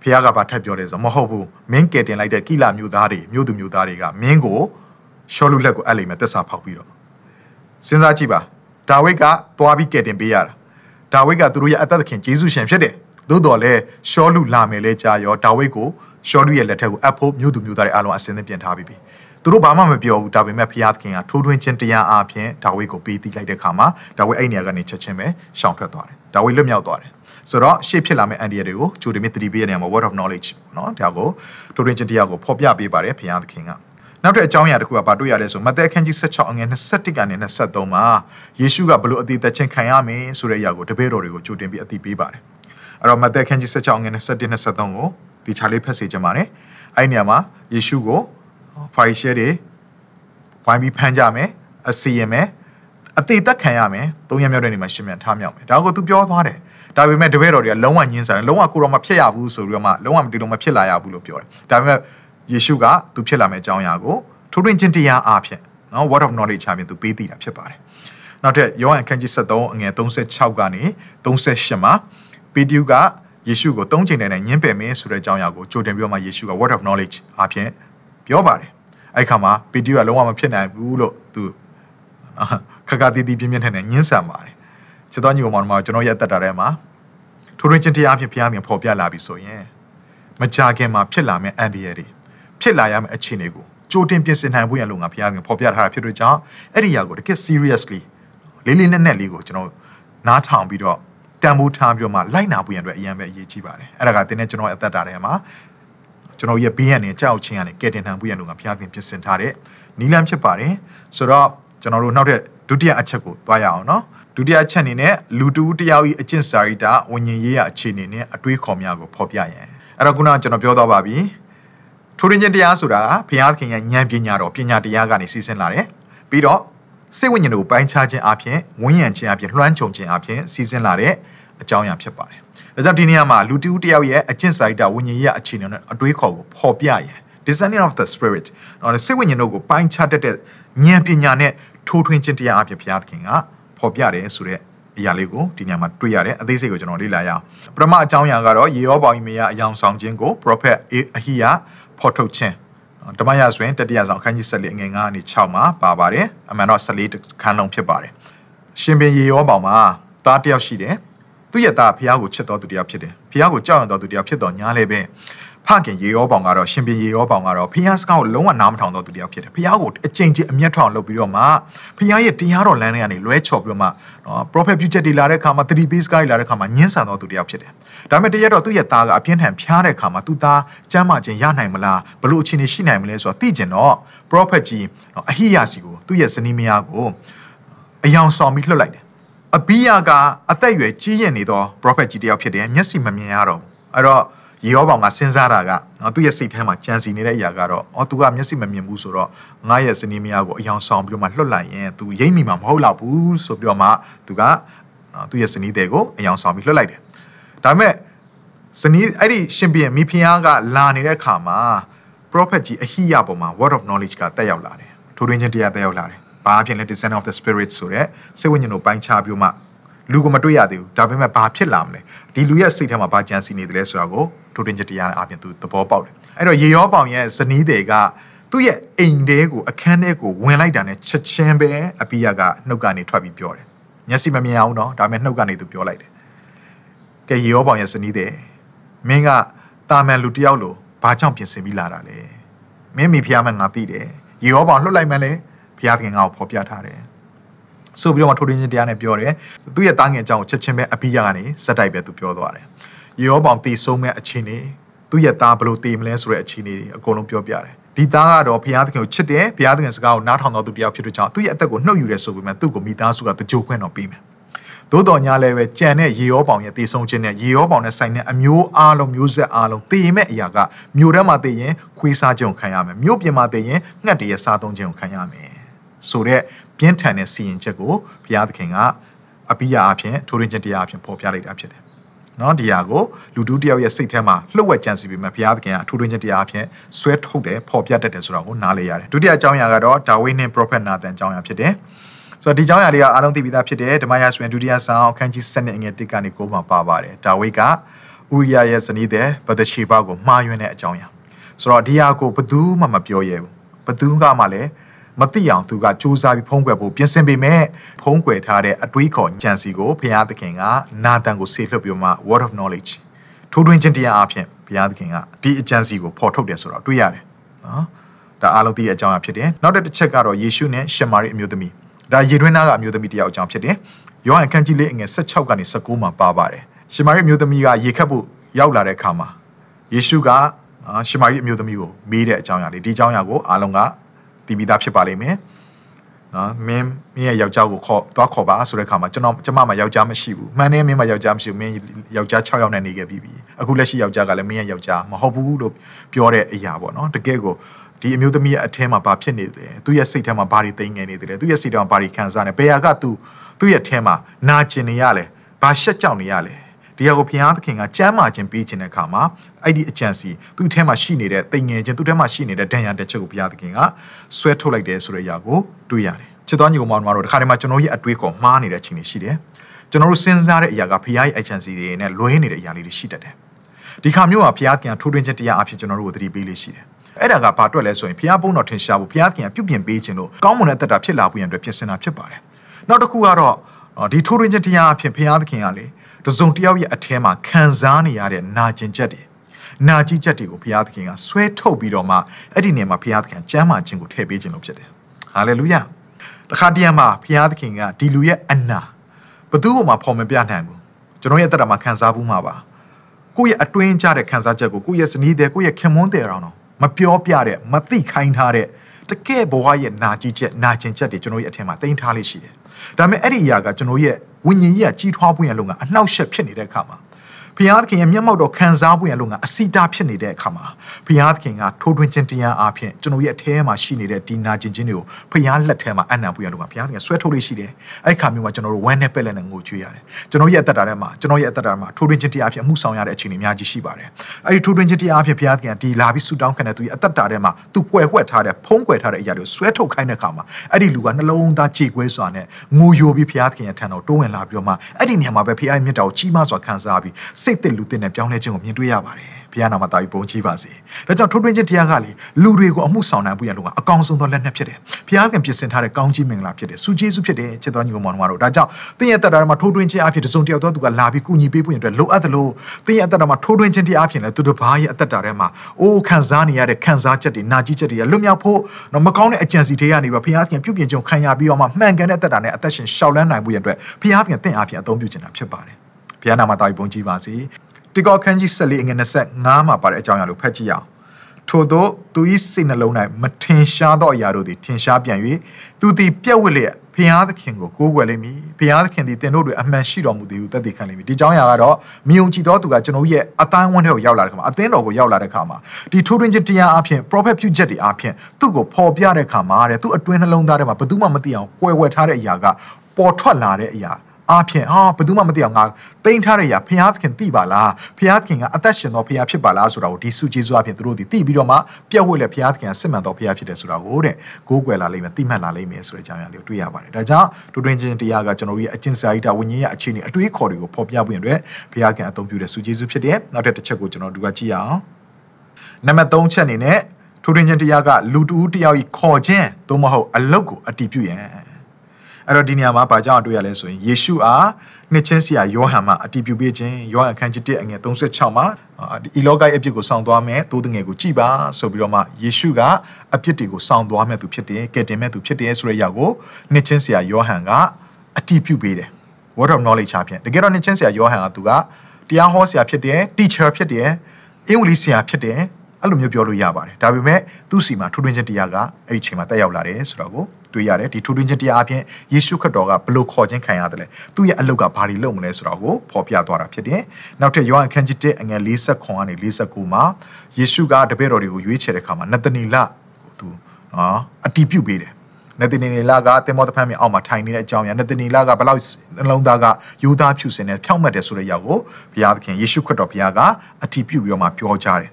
ဖះကဘာထပ်ပြောတယ်ဆိုမဟုတ်ဘူးမင်းကယ်တင်လိုက်တဲ့ကိလမျိုးသားတွေမျိုးသူမျိုးသားတွေကမင်းကိုရှောလူလက်ကိုအပ်လိမ့်မယ်သက်စာဖောက်ပြီးတော့ စဉ်းစားကြည့်ပါဒါဝိဒ်ကသွားပြီးကယ်တင်ပေးရတာဒါဝိဒ်ကသူတို့ရဲ့အသက်သခင်ယေရှုရှင်ဖြစ်တယ်သို့တော်လည်းရှောလူလာမယ်လဲကြားရောဒါဝိဒ်ကိုရှောလူရဲ့လက်ထက်ကိုအပ်ဖို့မြို့သူမြို့သားတွေအားလုံးအစင်းသင့်ပြင်ထားပြီးပြီသူတို့ဘာမှမပြောဘူးဒါပေမဲ့ဖျားသခင်ကထိုးထွင်းခြင်းတရားအားဖြင့်ဒါဝိဒ်ကိုပေးသိလိုက်တဲ့အခါမှာဒါဝိဒ်အဲ့နေရာကနေချက်ချင်းပဲရှောင်ထွက်သွားတယ်ဒါဝိဒ်လွတ်မြောက်သွားတယ်ဆိုတော့ရှေ့ဖြစ်လာမယ့်အန်ဒီရတွေကိုကျူတမီသတိပေးရတဲ့နေရာမှာ word of knowledge ပေါ့နော်ဒါကိုထိုးထွင်းခြင်းတရားကိုဖော်ပြပေးပါတယ်ဖျားသခင်က နောက်တဲ့အကြောင်းအရာတစ်ခုကဘာတွေ့ရလဲဆိုမဿဲအခန်းကြီး16အငယ်21ကနေ23မှာယေရှုကဘလို့အသေးသက်ချင်းခံရမယ်ဆိုတဲ့အရာကိုတပည့်တော်တွေကိုကြိုတင်ပြီးအသိပေးပါတယ်အဲ့တော့မဿဲအခန်းကြီး16အငယ်21 23ကိုဒီခြားလေးဖတ်စေချင်ပါတယ်အဲ့ဒီနေရာမှာယေရှုကိုဖာရီရှဲတွေဝိုင်းပြီးဖမ်းကြမယ်အစီရင်မယ်အသေးသက်ခံရမယ်သုံးရက်မြောက်တဲ့နေ့မှာရှင်မြန်ထားမြောက်မယ်ဒါကိုသူပြောသွားတယ်ဒါပေမဲ့တပည့်တော်တွေကလုံးဝညှင်းဆန်တယ်လုံးဝကိုတော့မဖြစ်ရဘူးဆိုပြီးတော့မှလုံးဝမတီလို့မဖြစ်လာရဘူးလို့ပြောတယ်ဒါပေမဲ့ ယေရှုကသူဖြစ်လာမယ့်အကြောင်းအရာကိုထိုးထွင်းခြင်းတရားအားဖြင့်နော် word of knowledge အပြင်သူပေးသိတာဖြစ်ပါတယ်။နောက်ထပ်ယောဟန်ခန်းကြီး73အငယ်36ကနေ38မှာပေတရုကယေရှုကိုသုံးချိန်နဲ့ညှင်းပယ်မင်းဆိုတဲ့အကြောင်းအရာကိုကြိုတင်ပြီးတော့မှယေရှုက word of knowledge အားဖြင့်ပြောပါတယ်။အဲ့ခါမှာပေတရုကလုံးဝမဖြစ်နိုင်ဘူးလို့သူခက်ခါတီးတီးပြင်းပြင်းထန်ထန်ညှင်းဆန်ပါတယ်။ချစ်တော်ညီကောင်မောင်ကျွန်တော်ရဲ့အသက်တာထဲမှာထိုးထွင်းခြင်းတရားအဖြစ်ဘုရားမြင်ဖော်ပြလာပြီဆိုရင်မကြခင်မှာဖြစ်လာမယ့်အန်ဒီရတွေ ဖြစ်လာရမယ့်အခြေအနေကိုကြိုတင်ပြင်ဆင်နိုင်ဖို့ရလို့ငါဖခင်ဖော်ပြထားတာဖြစ်တဲ့ကြောင့်အဲ့ဒီຢာကိုတကယ် seriously လေးလေးနက်နက်လေးကိုကျွန်တော်နားထောင်ပြီးတော့တန်ဖိုးထားပြီးတော့မှလိုက်နာဖို့ရန်အတွက်အရင်ပဲအရေးကြီးပါတယ်အဲ့ဒါကတင်းနဲ့ကျွန်တော်အသက်တာထဲမှာကျွန်တော်ရဲ့ဘေးရန်နဲ့ကြောက်ချင်းရနဲ့ကဲတင်ထံဖို့ရန်တို့ကဘုရားသခင်ပြင်ဆင်ထားတဲ့နီလန်းဖြစ်ပါတယ်ဆိုတော့ကျွန်တော်တို့နောက်ထပ်ဒုတိယအချက်ကိုသွားရအောင်နော်ဒုတိယအချက်အနေနဲ့လူတူတယောက်ဤအကျင့်စာရိတ္တဝิญဉ်ရေးရအခြေအနေနဲ့အတွေးခေါ်များကိုဖော်ပြရန်အဲ့တော့ခုနကကျွန်တော်ပြောသွားပါပြီ ထိုးရင်းချင်းတရားဆိုတာဘုရားသခင်ရဲ့ဉာဏ်ပညာတော်ပညာတရားကနေစီစဉ်လာတယ်ပြီးတော့စိတ်ဝိညာဉ်ကိုပိုင်းခြားခြင်းအပြင်ဝိညာဉ်ခြင်းအပြင်လွှမ်းခြုံခြင်းအပြင်စီစဉ်လာတဲ့အကြောင်းအရာဖြစ်ပါတယ်ဒါကြောင့်ဒီနေရာမှာလူတူတယောက်ရဲ့အကျင့်စာရိတ္တဝิญဉ်ရေးရအခြေအနေနဲ့အတွေးခေါ်ကိုဖော်ပြရန် discerning of the spirit တော့စိတ်ဝိညာဉ်တို့ကိုပိုင်းခြားတတ်တဲ့ဉာဏ်ပညာနဲ့ထိုးထွင်းခြင်းတရားအပြင်ဘုရားသခင်ကဖော်ပြတယ်ဆိုတဲ့အရာလေးကိုဒီညမှာတွေ့ရတယ်အသေးစိတ်ကိုကျွန်တော်လေ့လာရအောင်ပထမအကြောင်းအရာကတော့ယေရောပေါင်ဤမေယအယောင်ဆောင်ခြင်းကို prophet အဟိယ ဖော်ထုတ်ခြင်းဓမ္မရဆိုရင်တတိယဆောင်အခန်းကြီး14အငယ်9အနေ6မှာပါပါတယ်အမှန်တော့14ခန်းလုံးဖြစ်ပါတယ်ရှင်ပင်ယေရောပေါင်မှာသားတယောက်ရှိတယ်သူ့ရဲ့သားဖះကိုချစ်တော်သူတယောက်ဖြစ်တယ်ဖះကိုကြောက်ရွံ့တော်သူတယောက်ဖြစ်တော်ညာလည်းပဲ ဖခင်ရေရောပေါင်ကတော့ရှင်ပြန်ရေရောပေါင်ကတော့ဖះစကားကိုလုံးဝနားမထောင်တော့သူတယောက်ဖြစ်တယ်ဖះကိုအကျဉ်းချင်းအမျက်ထောင်လုပ်ပြီးတော့မှဖះရဲ့တရားတော်လမ်းတွေကနေလွဲချော်ပြီးတော့မှနော် prophet future တွေလာတဲ့ခါမှာ3 base ကားတွေလာတဲ့ခါမှာညှင်းဆန်တော့သူတယောက်ဖြစ်တယ်ဒါပေမဲ့တရက်တော့သူ့ရဲ့သားကအပြင်းထန်ဖျားတဲ့ခါမှာသူ့သားကျမ်းမာခြင်းရနိုင်မလားဘလို့အခြေအနေရှိနိုင်မလဲဆိုတော့သိကျင်တော့ prophet ကြီးအဟိယစီကိုသူ့ရဲ့ဇနီးမယားကိုအယောင်ဆောင်ပြီးလွှတ်လိုက်တယ်အဘိယကအသက်အရွယ်ကြီးရင်နေသော prophet ကြီးတယောက်ဖြစ်တယ်မျက်စိမမြင်ရတော့ဘူးအဲ့တော့ ရေရောပေါင်ကစဉ်းစားတာကနော်သူ့ရဲ့စိတ်ထဲမှာကြံစီနေတဲ့အရာကတော့အော်သူကမျက်စိမမြင်ဘူးဆိုတော့ငါရဲ့ဇနီးမယားကိုအယောင်ဆောင်ပြီးတော့မှလွတ်လိုက်ရင်သူရိမ့်မိမှာမဟုတ်တော့ဘူးဆိုပြီးတော့မှသူကနော်သူ့ရဲ့ဇနီးတဲ့ကိုအယောင်ဆောင်ပြီးလွတ်လိုက်တယ်ဒါပေမဲ့ဇနီးအဲ့ဒီရှင်ပြန်မိဖုရားကလာနေတဲ့အခါမှာ prophet ကြီးအဟိယပေါ်မှာ word of knowledge ကတက်ရောက်လာတယ်ထိုးထွင်းခြင်းတရားတက်ရောက်လာတယ်ဘာအဖြစ်လဲ descent of the spirit ဆိုတဲ့စိတ်ဝိညာဉ်ကိုပိုင်းခြားပြီးမှ လူကိုမတွေ့ရသေးဘူးဒါပေမဲ့ဘာဖြစ်လာမလဲဒီလူရဲ့စိတ်ထဲမှာဘာကြံစီနေတယ်လဲဆိုတာကိုထိုးတင်ချက်တရားအပြင်သူသဘောပေါက်တယ်အဲ့တော့ရေရောပေါင်ရဲ့ဇနီးတွေကသူ့ရဲ့အိမ်တဲကိုအခန်းထဲကိုဝင်လိုက်တာနဲ့ချက်ချင်းပဲအပိယကနှုတ်ကနေထွက်ပြီးပြောတယ်မျက်စိမမြင်အောင်တော့ဒါပေမဲ့နှုတ်ကနေသူပြောလိုက်တယ်ကဲရေရောပေါင်ရဲ့ဇနီးတွေမင်းကတာမန်လူတယောက်လိုဘာကြောင့်ပြင်ဆင်ပြီးလာတာလဲမင်းမိဖုရားမငါသိတယ်ရေရောပေါင်လှုပ်လိုက်မှလည်းဘုရားခင်ငါ့ကိုဖော်ပြထားတယ် ဆိုပြီးတော့ထိုးရင်းချင်းတရားနဲ့ပြောတယ်သူ့ရဲ့တားငယ်အကြောင်းကိုချက်ချင်းပဲအပိယကနေစက်တိုက်ပဲသူပြောသွားတယ်ရေရောပေါင်တည်ဆုံးမဲ့အခြေအနေသူ့ရဲ့သားဘလို့တည်မလဲဆိုတဲ့အခြေအနေတွေအကုန်လုံးပြောပြတယ်ဒီသားကတော့ဘုရားသခင်ကိုချစ်တယ်ဘုရားသခင်စကားကိုနားထောင်တော်သူတယောက်ဖြစ်တဲ့ကြောင့်သူ့ရဲ့အသက်ကိုနှုတ်ယူရဲဆိုပေမဲ့သူ့ကိုမိသားစုကတကြိုခွင့်တော့ပေးမယ်သို့တော်ညာလည်းပဲကြံတဲ့ရေရောပေါင်ရဲ့တည်ဆုံးခြင်းနဲ့ရေရောပေါင်နဲ့ဆိုင်တဲ့အမျိုးအားလုံးမျိုးဆက်အားလုံးတည်မဲ့အရာကမြို့ထဲမှာတည်ရင်ခွေးစားခြင်းကိုခံရမယ်မြို့ပြင်မှာတည်ရင်ငှက်တရဲ့စားသုံးခြင်းကိုခံရမယ်ဆိုတဲ့ ပြင်းထန်တဲ့စီရင်ချက်ကိုဘုရားသခင်ကအပိယအဖြစ်ထိုးရင်းခြင်းတရားအဖြစ်ပေါ်ပြလိုက်တာဖြစ်တယ်နော်ဒီဟာကိုလူတူးတယောက်ရဲ့စိတ်ထဲမှာလှုပ်ဝက်ကြံစီပြီးမှဘုရားသခင်ကအထူးတွင်းခြင်းတရားအဖြစ်ဆွဲထုတ်တယ်ပေါ်ပြတတ်တယ်ဆိုတာကိုနားလေရတယ်ဒုတိယအကြောင်းအရာကတော့ဒါဝိဒ်နဲ့ prophet Nathan အကြောင်းအရာဖြစ်တယ်ဆိုတော့ဒီအကြောင်းအရာတွေကအားလုံးသိပြီးသားဖြစ်တယ်ဓမ္မရာဆိုရင်ဒုတိယဆောင်အခန်းကြီး7အငယ်1ကနေ9မှာပါပါတယ်ဒါဝိဒ်ကဥရိယရဲ့ဇနီးတဲ့ဗဒရှေဘကိုမှားယွင်းတဲ့အကြောင်းအရာဆိုတော့ဒီဟာကိုဘယ်သူမှမပြောရဲဘူးဘယ်သူကမှလည်း မသိအောင်သူကစူးစမ်းပြီးဖုံးကွယ်ဖို့ပြင်ဆင်ပေမဲ့ဖုံးကွယ်ထားတဲ့အတွေးခေါ်ကြံစီကိုဘုရားသခင်ကနာတန်ကိုဆေးလွှတ်ပြီးမှ word of knowledge ထိုးထွင်းခြင်းတရားအဖြစ်ဘုရားသခင်ကဒီအကြံစီကိုဖော်ထုတ်တယ်ဆိုတော့တွေ့ရတယ်နော်ဒါအားလုံးသိတဲ့အကြောင်းအဖြစ်တယ်နောက်တစ်ချက်ကတော့ယေရှုနဲ့ရှမာရိအမျိုးသမီးဒါယေတွင်းနာကအမျိုးသမီးတယောက်အကြောင်းဖြစ်တယ်ယောဟန်အခန်းကြီးလေးအငယ်16ကနေ19မှာပါပါတယ်ရှမာရိအမျိုးသမီးကရေခတ်ဖို့ရောက်လာတဲ့အခါမှာယေရှုကရှမာရိအမျိုးသမီးကိုမေးတဲ့အကြောင်းအရာလေးဒီအကြောင်းအရာကိုအားလုံးက တည်ပြီးသားဖြစ်ပါလိမ့်မယ်နော်မင်းမင်းရဲ့ယောက်ျားကိုခေါ်သွားခေါ်ပါဆိုတဲ့ခါမှာကျွန်တော်ကျမမှာယောက်ျားမရှိဘူးမှန်တယ်မင်းမှာယောက်ျားမရှိဘူးမင်းယောက်ျား6ယောက်နဲ့နေခဲ့ပြီးပြီအခုလက်ရှိယောက်ျားကလည်းမင်းရဲ့ယောက်ျားမဟုတ်ဘူးလို့ပြောတဲ့အရာပေါ့နော်တကယ်ကိုဒီအမျိုးသမီးရဲ့အထဲမှာဘာဖြစ်နေတယ်သူရဲ့စိတ်ထဲမှာဘာတွေသိငယ်နေတယ်သူရဲ့စိတ်ထဲမှာဘာတွေခံစားနေဘယ်ဟာကသူသူ့ရဲ့ထဲမှာနာကျင်နေရလဲဘာရှက်ကြောက်နေရလဲ ဒီဟာကိုဘုရားသခင်ကကြမ်းမာခြင်းပေးခြင်းတဲ့အခါမှာအဲ့ဒီအကြံစီသူ့ထဲမှာရှိနေတဲ့တိမ်ငယ်ခြင်းသူ့ထဲမှာရှိနေတဲ့ဒဏ်ရာတစ်ချက်ကိုဘုရားသခင်ကဆွဲထုတ်လိုက်တယ်ဆိုတဲ့အရာကိုတွေ့ရတယ်ချစ်တော်ညီကောင်မောင်တို့တခါတည်းမှာကျွန်တော်ရဲ့အတွေးခေါ်မှားနေတဲ့အချိန်တွေရှိတယ်ကျွန်တော်တို့စဉ်းစားတဲ့အရာကဘုရားရဲ့ agency တွေနဲ့လွဲနေတဲ့အရာလေးတွေရှိတတ်တယ်ဒီခါမျိုးကဘုရားကထိုးထွင်းချက်တရားအဖြစ်ကျွန်တော်တို့ကိုသတိပေးလေးရှိတယ်အဲ့ဒါကဘာအတွက်လဲဆိုရင်ဘုရားဘုန်းတော်ထင်ရှားဖို့ဘုရားခင်ပြုပြင်ပေးခြင်းလို့ကောင်းမွန်တဲ့တက်တာဖြစ်လာဖို့ရန်အတွက်ပြင်ဆင်တာဖြစ်ပါတယ်နောက်တစ်ခုကတော့ဒီထိုးထွင်းချက်တရားအဖြစ်ဘုရားသခင်ကလေ တစုံတယောက်ရဲ့အထဲမှာခံစားနေရတဲ့နာကျင်ချက်တွေနာကြည့်ချက်တွေကိုဘုရားသခင်ကဆွဲထုတ်ပြီးတော့မှအဲ့ဒီနေရာမှာဘုရားသခင်ကျမ်းမာခြင်းကိုထည့်ပေးခြင်းလို့ဖြစ်တယ်ဟာလေလုယာတခါတည်းမှာဘုရားသခင်ကဒီလူရဲ့အနာဘသူ့ဘုံမှာဖော်မပြနိုင်ဘူးကျွန်တော်ရဲ့အသက်တာမှာခံစားဘူးမှာပါကိုယ့်ရဲ့အတွင်းကြတဲ့ခံစားချက်ကိုကိုယ့်ရဲ့စနီးတဲ့ကိုယ့်ရဲ့ခင်မွန်းတဲ့အောင်တော့မပြောပြတဲ့မသိခိုင်းထားတဲ့တကယ်ဘဝရဲ့နာကြီးချက်နာကျင်ချက်တွေကျွန်တော်ရဲ့အထင်မှာတင်ထားလေးရှိတယ်။ဒါပေမဲ့အဲ့ဒီအရာကကျွန်တော်ရဲ့ ဝိညာဉ်ကြီးကကြီးထွားပွင့်ရလုံးကအနှောက်အယှက်ဖြစ်နေတဲ့အခါမှာ ဘုရားသခင်ရဲ့မျက်မှောက်တော်ခံစားပွင့်ရလုံးကအစီတာဖြစ်နေတဲ့အခါမှာဘုရားသခင်ကထိုးထွင်းခြင်းတရားအပြင်ကျွန်တော်ရဲ့အထဲမှာရှိနေတဲ့ဒီနာကျင်ခြင်းတွေကိုဘုရားလက်ထဲမှာအနံပွင့်ရလုံးကဘုရားသခင်ဆွဲထုတ်လေးရှိတယ်။အဲ့ခါမျိုးမှာကျွန်တော်တို့ဝမ်းနဲ့ပက်လက်နဲ့ငိုကြွေးရတယ်။ကျွန်တော်ရဲ့အသက်တာထဲမှာကျွန်တော်ရဲ့အသက်တာမှာထိုးထွင်းခြင်းတရားအပြင်အမှုဆောင်ရတဲ့အခြေအနေအများကြီးရှိပါတယ်။အဲ့ဒီထိုးထွင်းခြင်းတရားအပြင်ဘုရားသခင်ကဒီလာပြီးဆူတောင်းခံတဲ့သူရဲ့အသက်တာထဲမှာသူကွယ်ဝှက်ထားတဲ့ဖုံးကွယ်ထားတဲ့အရာတွေကိုဆွဲထုတ်ခိုင်းတဲ့အခါမှာအဲ့ဒီလူကနှလုံးသားကြေကွဲစွာနဲ့ငိုယိုပြီးဘုရားသခင်ရဲ့ထံတော်တိုးဝင်လာပြီးတော့မှအဲ့ဒီနေရာမှာပဲဘုရားရဲ့မြတ်တာကိုကြီးမားစွာခံစားပြီးစိတ်သက်လူသက်နဲ့ပြောင်းလဲခြင်းကိုမြင်တွေ့ရပါတယ်ဘုရားနာမတော်ကြီးပုံကြီးပါစေဒါကြောင့်ထိုးထွင်းခြင်းတရားကလေလူတွေကိုအမှုဆောင်နိုင်ဖို့ရလို့ကအကောင်ဆုံးသောလက်နက်ဖြစ်တယ်ဘုရားခင်ပြင်ဆင်ထားတဲ့ကောင်းကြီးမင်္ဂလာဖြစ်တယ်စုကျေးဇူးဖြစ်တယ်ချစ်တော်ညီကောင်မောင်တို့ဒါကြောင့်သင်ရဲ့တက်တာမှာထိုးထွင်းခြင်းအဖြစ်တစုံတယောက်သောသူကလာပြီးကူညီပေးဖို့ရတဲ့လိုအပ်သလိုသင်ရဲ့တက်တာမှာထိုးထွင်းခြင်းတရားအဖြစ်လည်းသူတို့ဘာရဲ့အသက်တာထဲမှာအိုးခံစားနေရတဲ့ခံစားချက်တွေနာကြီးချက်တွေလွတ်မြောက်ဖို့တော့မကောင်းတဲ့အကြံစီတွေကနေပြီးဘုရားခင်ပြုပြင်ခြင်းခံရပြီးတော့မှမှန်ကန်တဲ့တက်တာနဲ့အသက်ရှင်ရှောက်လန်းနိုင်ဖို့ရတဲ့ဘုရားခင်တင့်အဖြစ်အသုံးပြုခြင်းတာဖြစ်ပါတယ် ဘုရားနာမတော်ကြီးပုံကြီးပါစေတိကောခန်းကြီး14အငယ်25မှာပါတဲ့အကြောင်းအရာကိုဖတ်ကြည့်အောင်ထို့သောသူ၏စိတ်နှလုံး၌မထင်ရှားသောအရာတို့သည်ထင်ရှားပြန်၍သူသည်ပြက်ဝတ်လျက်ဘုရားသခင်ကိုကိုးကွယ်လိမ့်မည်ဘုရားသခင်သည်တင်တို့တွေအမှန်ရှိတော်မူသည်ဟုတသက်ခံလိမ့်မည်ဒီကြောင်းအရာကတော့မြုံကြည်သောသူကကျွန်တော်ရဲ့အတိုင်းဝန်းထဲကိုရောက်လာတဲ့ခါမှာအသင်းတော်ကိုရောက်လာတဲ့ခါမှာဒီထိုးထွင်းခြင်းတရားအဖြစ် prophet ပြုချက်တွေအဖြစ်သူ့ကိုပေါ်ပြတဲ့ခါမှာတဲ့သူ့အတွင်းနှလုံးသားထဲမှာဘယ်သူမှမသိအောင်ကွယ်ဝဲထားတဲ့အရာကပေါ်ထွက်လာတဲ့အရာ အားဖြင့်ဟာဘယ်သူမှမသိအောင်ငါတိမ့်ထားတဲ့အရာဘုရားသခင်သိပါလားဘုရားသခင်ကအသက်ရှင်တော်ဘုရားဖြစ်ပါလားဆိုတာကိုဒီစုကျေးဇူးအဖြစ်သူတို့ဒီသိပြီးတော့မှပြတ်ဝဲလေဘုရားသခင်ကစစ်မှန်တော်ဘုရားဖြစ်တယ်ဆိုတာကိုတဲ့ကိုးကွယ်လာလိမ့်မယ်သိမှတ်လာလိမ့်မယ်ဆိုတဲ့အကြောင်းအရာလေးကိုတွေ့ရပါတယ်ဒါကြောင့်ဒုတွင်ချင်းတရားကကျွန်တော်တို့ရဲ့အကျင့်စာရိတ္တဝိညာဉ်ရဲ့အခြေအနေအတွေးခေါ်တွေကိုဖော်ပြပွင့်အတွက်ဘုရားခင်အသုံးပြုတဲ့စုကျေးဇူးဖြစ်တယ်နောက်တစ်ချက်ကိုကျွန်တော်တို့ကကြည့်ရအောင်နံပါတ်3ချက်အနေနဲ့ထိုတွင်ချင်းတရားကလူတူတယောက်ဤခေါ်ခြင်းသို့မဟုတ်အလုတ်ကိုအတီးပြုရန် အဲ့တော့ဒီနေရာမှာဘာကြောင့်တွေ့ရလဲဆိုရင်ယေရှုအားနှစ်ချင်းစီယာယောဟန်မှာအတီးပြုပေးခြင်းယောဟန်အခန်းကြီး1အငယ်36မှာဒီလောကရဲ့အပြစ်ကိုဆောင်သွားမယ်တိုးတငယ်ကိုကြည်ပါဆိုပြီးတော့မှယေရှုကအပြစ်တွေကိုဆောင်သွားမယ်သူဖြစ်တယ်ကယ်တင်မဲ့သူဖြစ်တယ်ဆိုတဲ့အရာကိုနှစ်ချင်းစီယာယောဟန်ကအတီးပြုပေးတယ် word of knowledge အဖြစ်တကယ်တော့နှစ်ချင်းစီယာယောဟန်ကသူကတရားဟောဆရာဖြစ်တယ် teacher ဖြစ်တယ်အင်္ဂလိပ်ဆရာဖြစ်တယ် အဲ့လိုမျိုးပြောလို့ရပါတယ်ဒါပေမဲ့သူ့စီမှာထူးထွင်းခြင်းတရားကအဲ့ဒီချိန်မှာတက်ရောက်လာတယ်ဆိုတော့ကိုတွေ့ရတယ်ဒီထူးထွင်းခြင်းတရားအပြင်ယေရှုခရစ်တော်ကဘလို့ခေါ်ခြင်းခံရတယ်လဲသူ့ရဲ့အလုပ်ကဘာတွေလုပ်မလဲဆိုတော့ကိုဖော်ပြသွားတာဖြစ်တယ်နောက်ထပ်ယောဟန်ခန်းကြီး1အငယ်40ခွန်ကနေ49မှာယေရှုကတပည့်တော်တွေကိုရွေးချယ်တဲ့အခါမှာနသနီလကိုသူနော်အတီးပြုတ်ပေးတယ်နသနီလကတင်မောသဖန်းမြေအောက်မှာထိုင်နေတဲ့အကြောင်းရနသနီလကဘလောက်နှလုံးသားကယူသားဖြူစင်နဲ့ဖြောင့်မတ်တယ်ဆိုတဲ့ຢာကိုဘုရားသခင်ယေရှုခရစ်တော်ဘုရားကအတီးပြုတ်ပြီးတော့မှပြောကြတယ်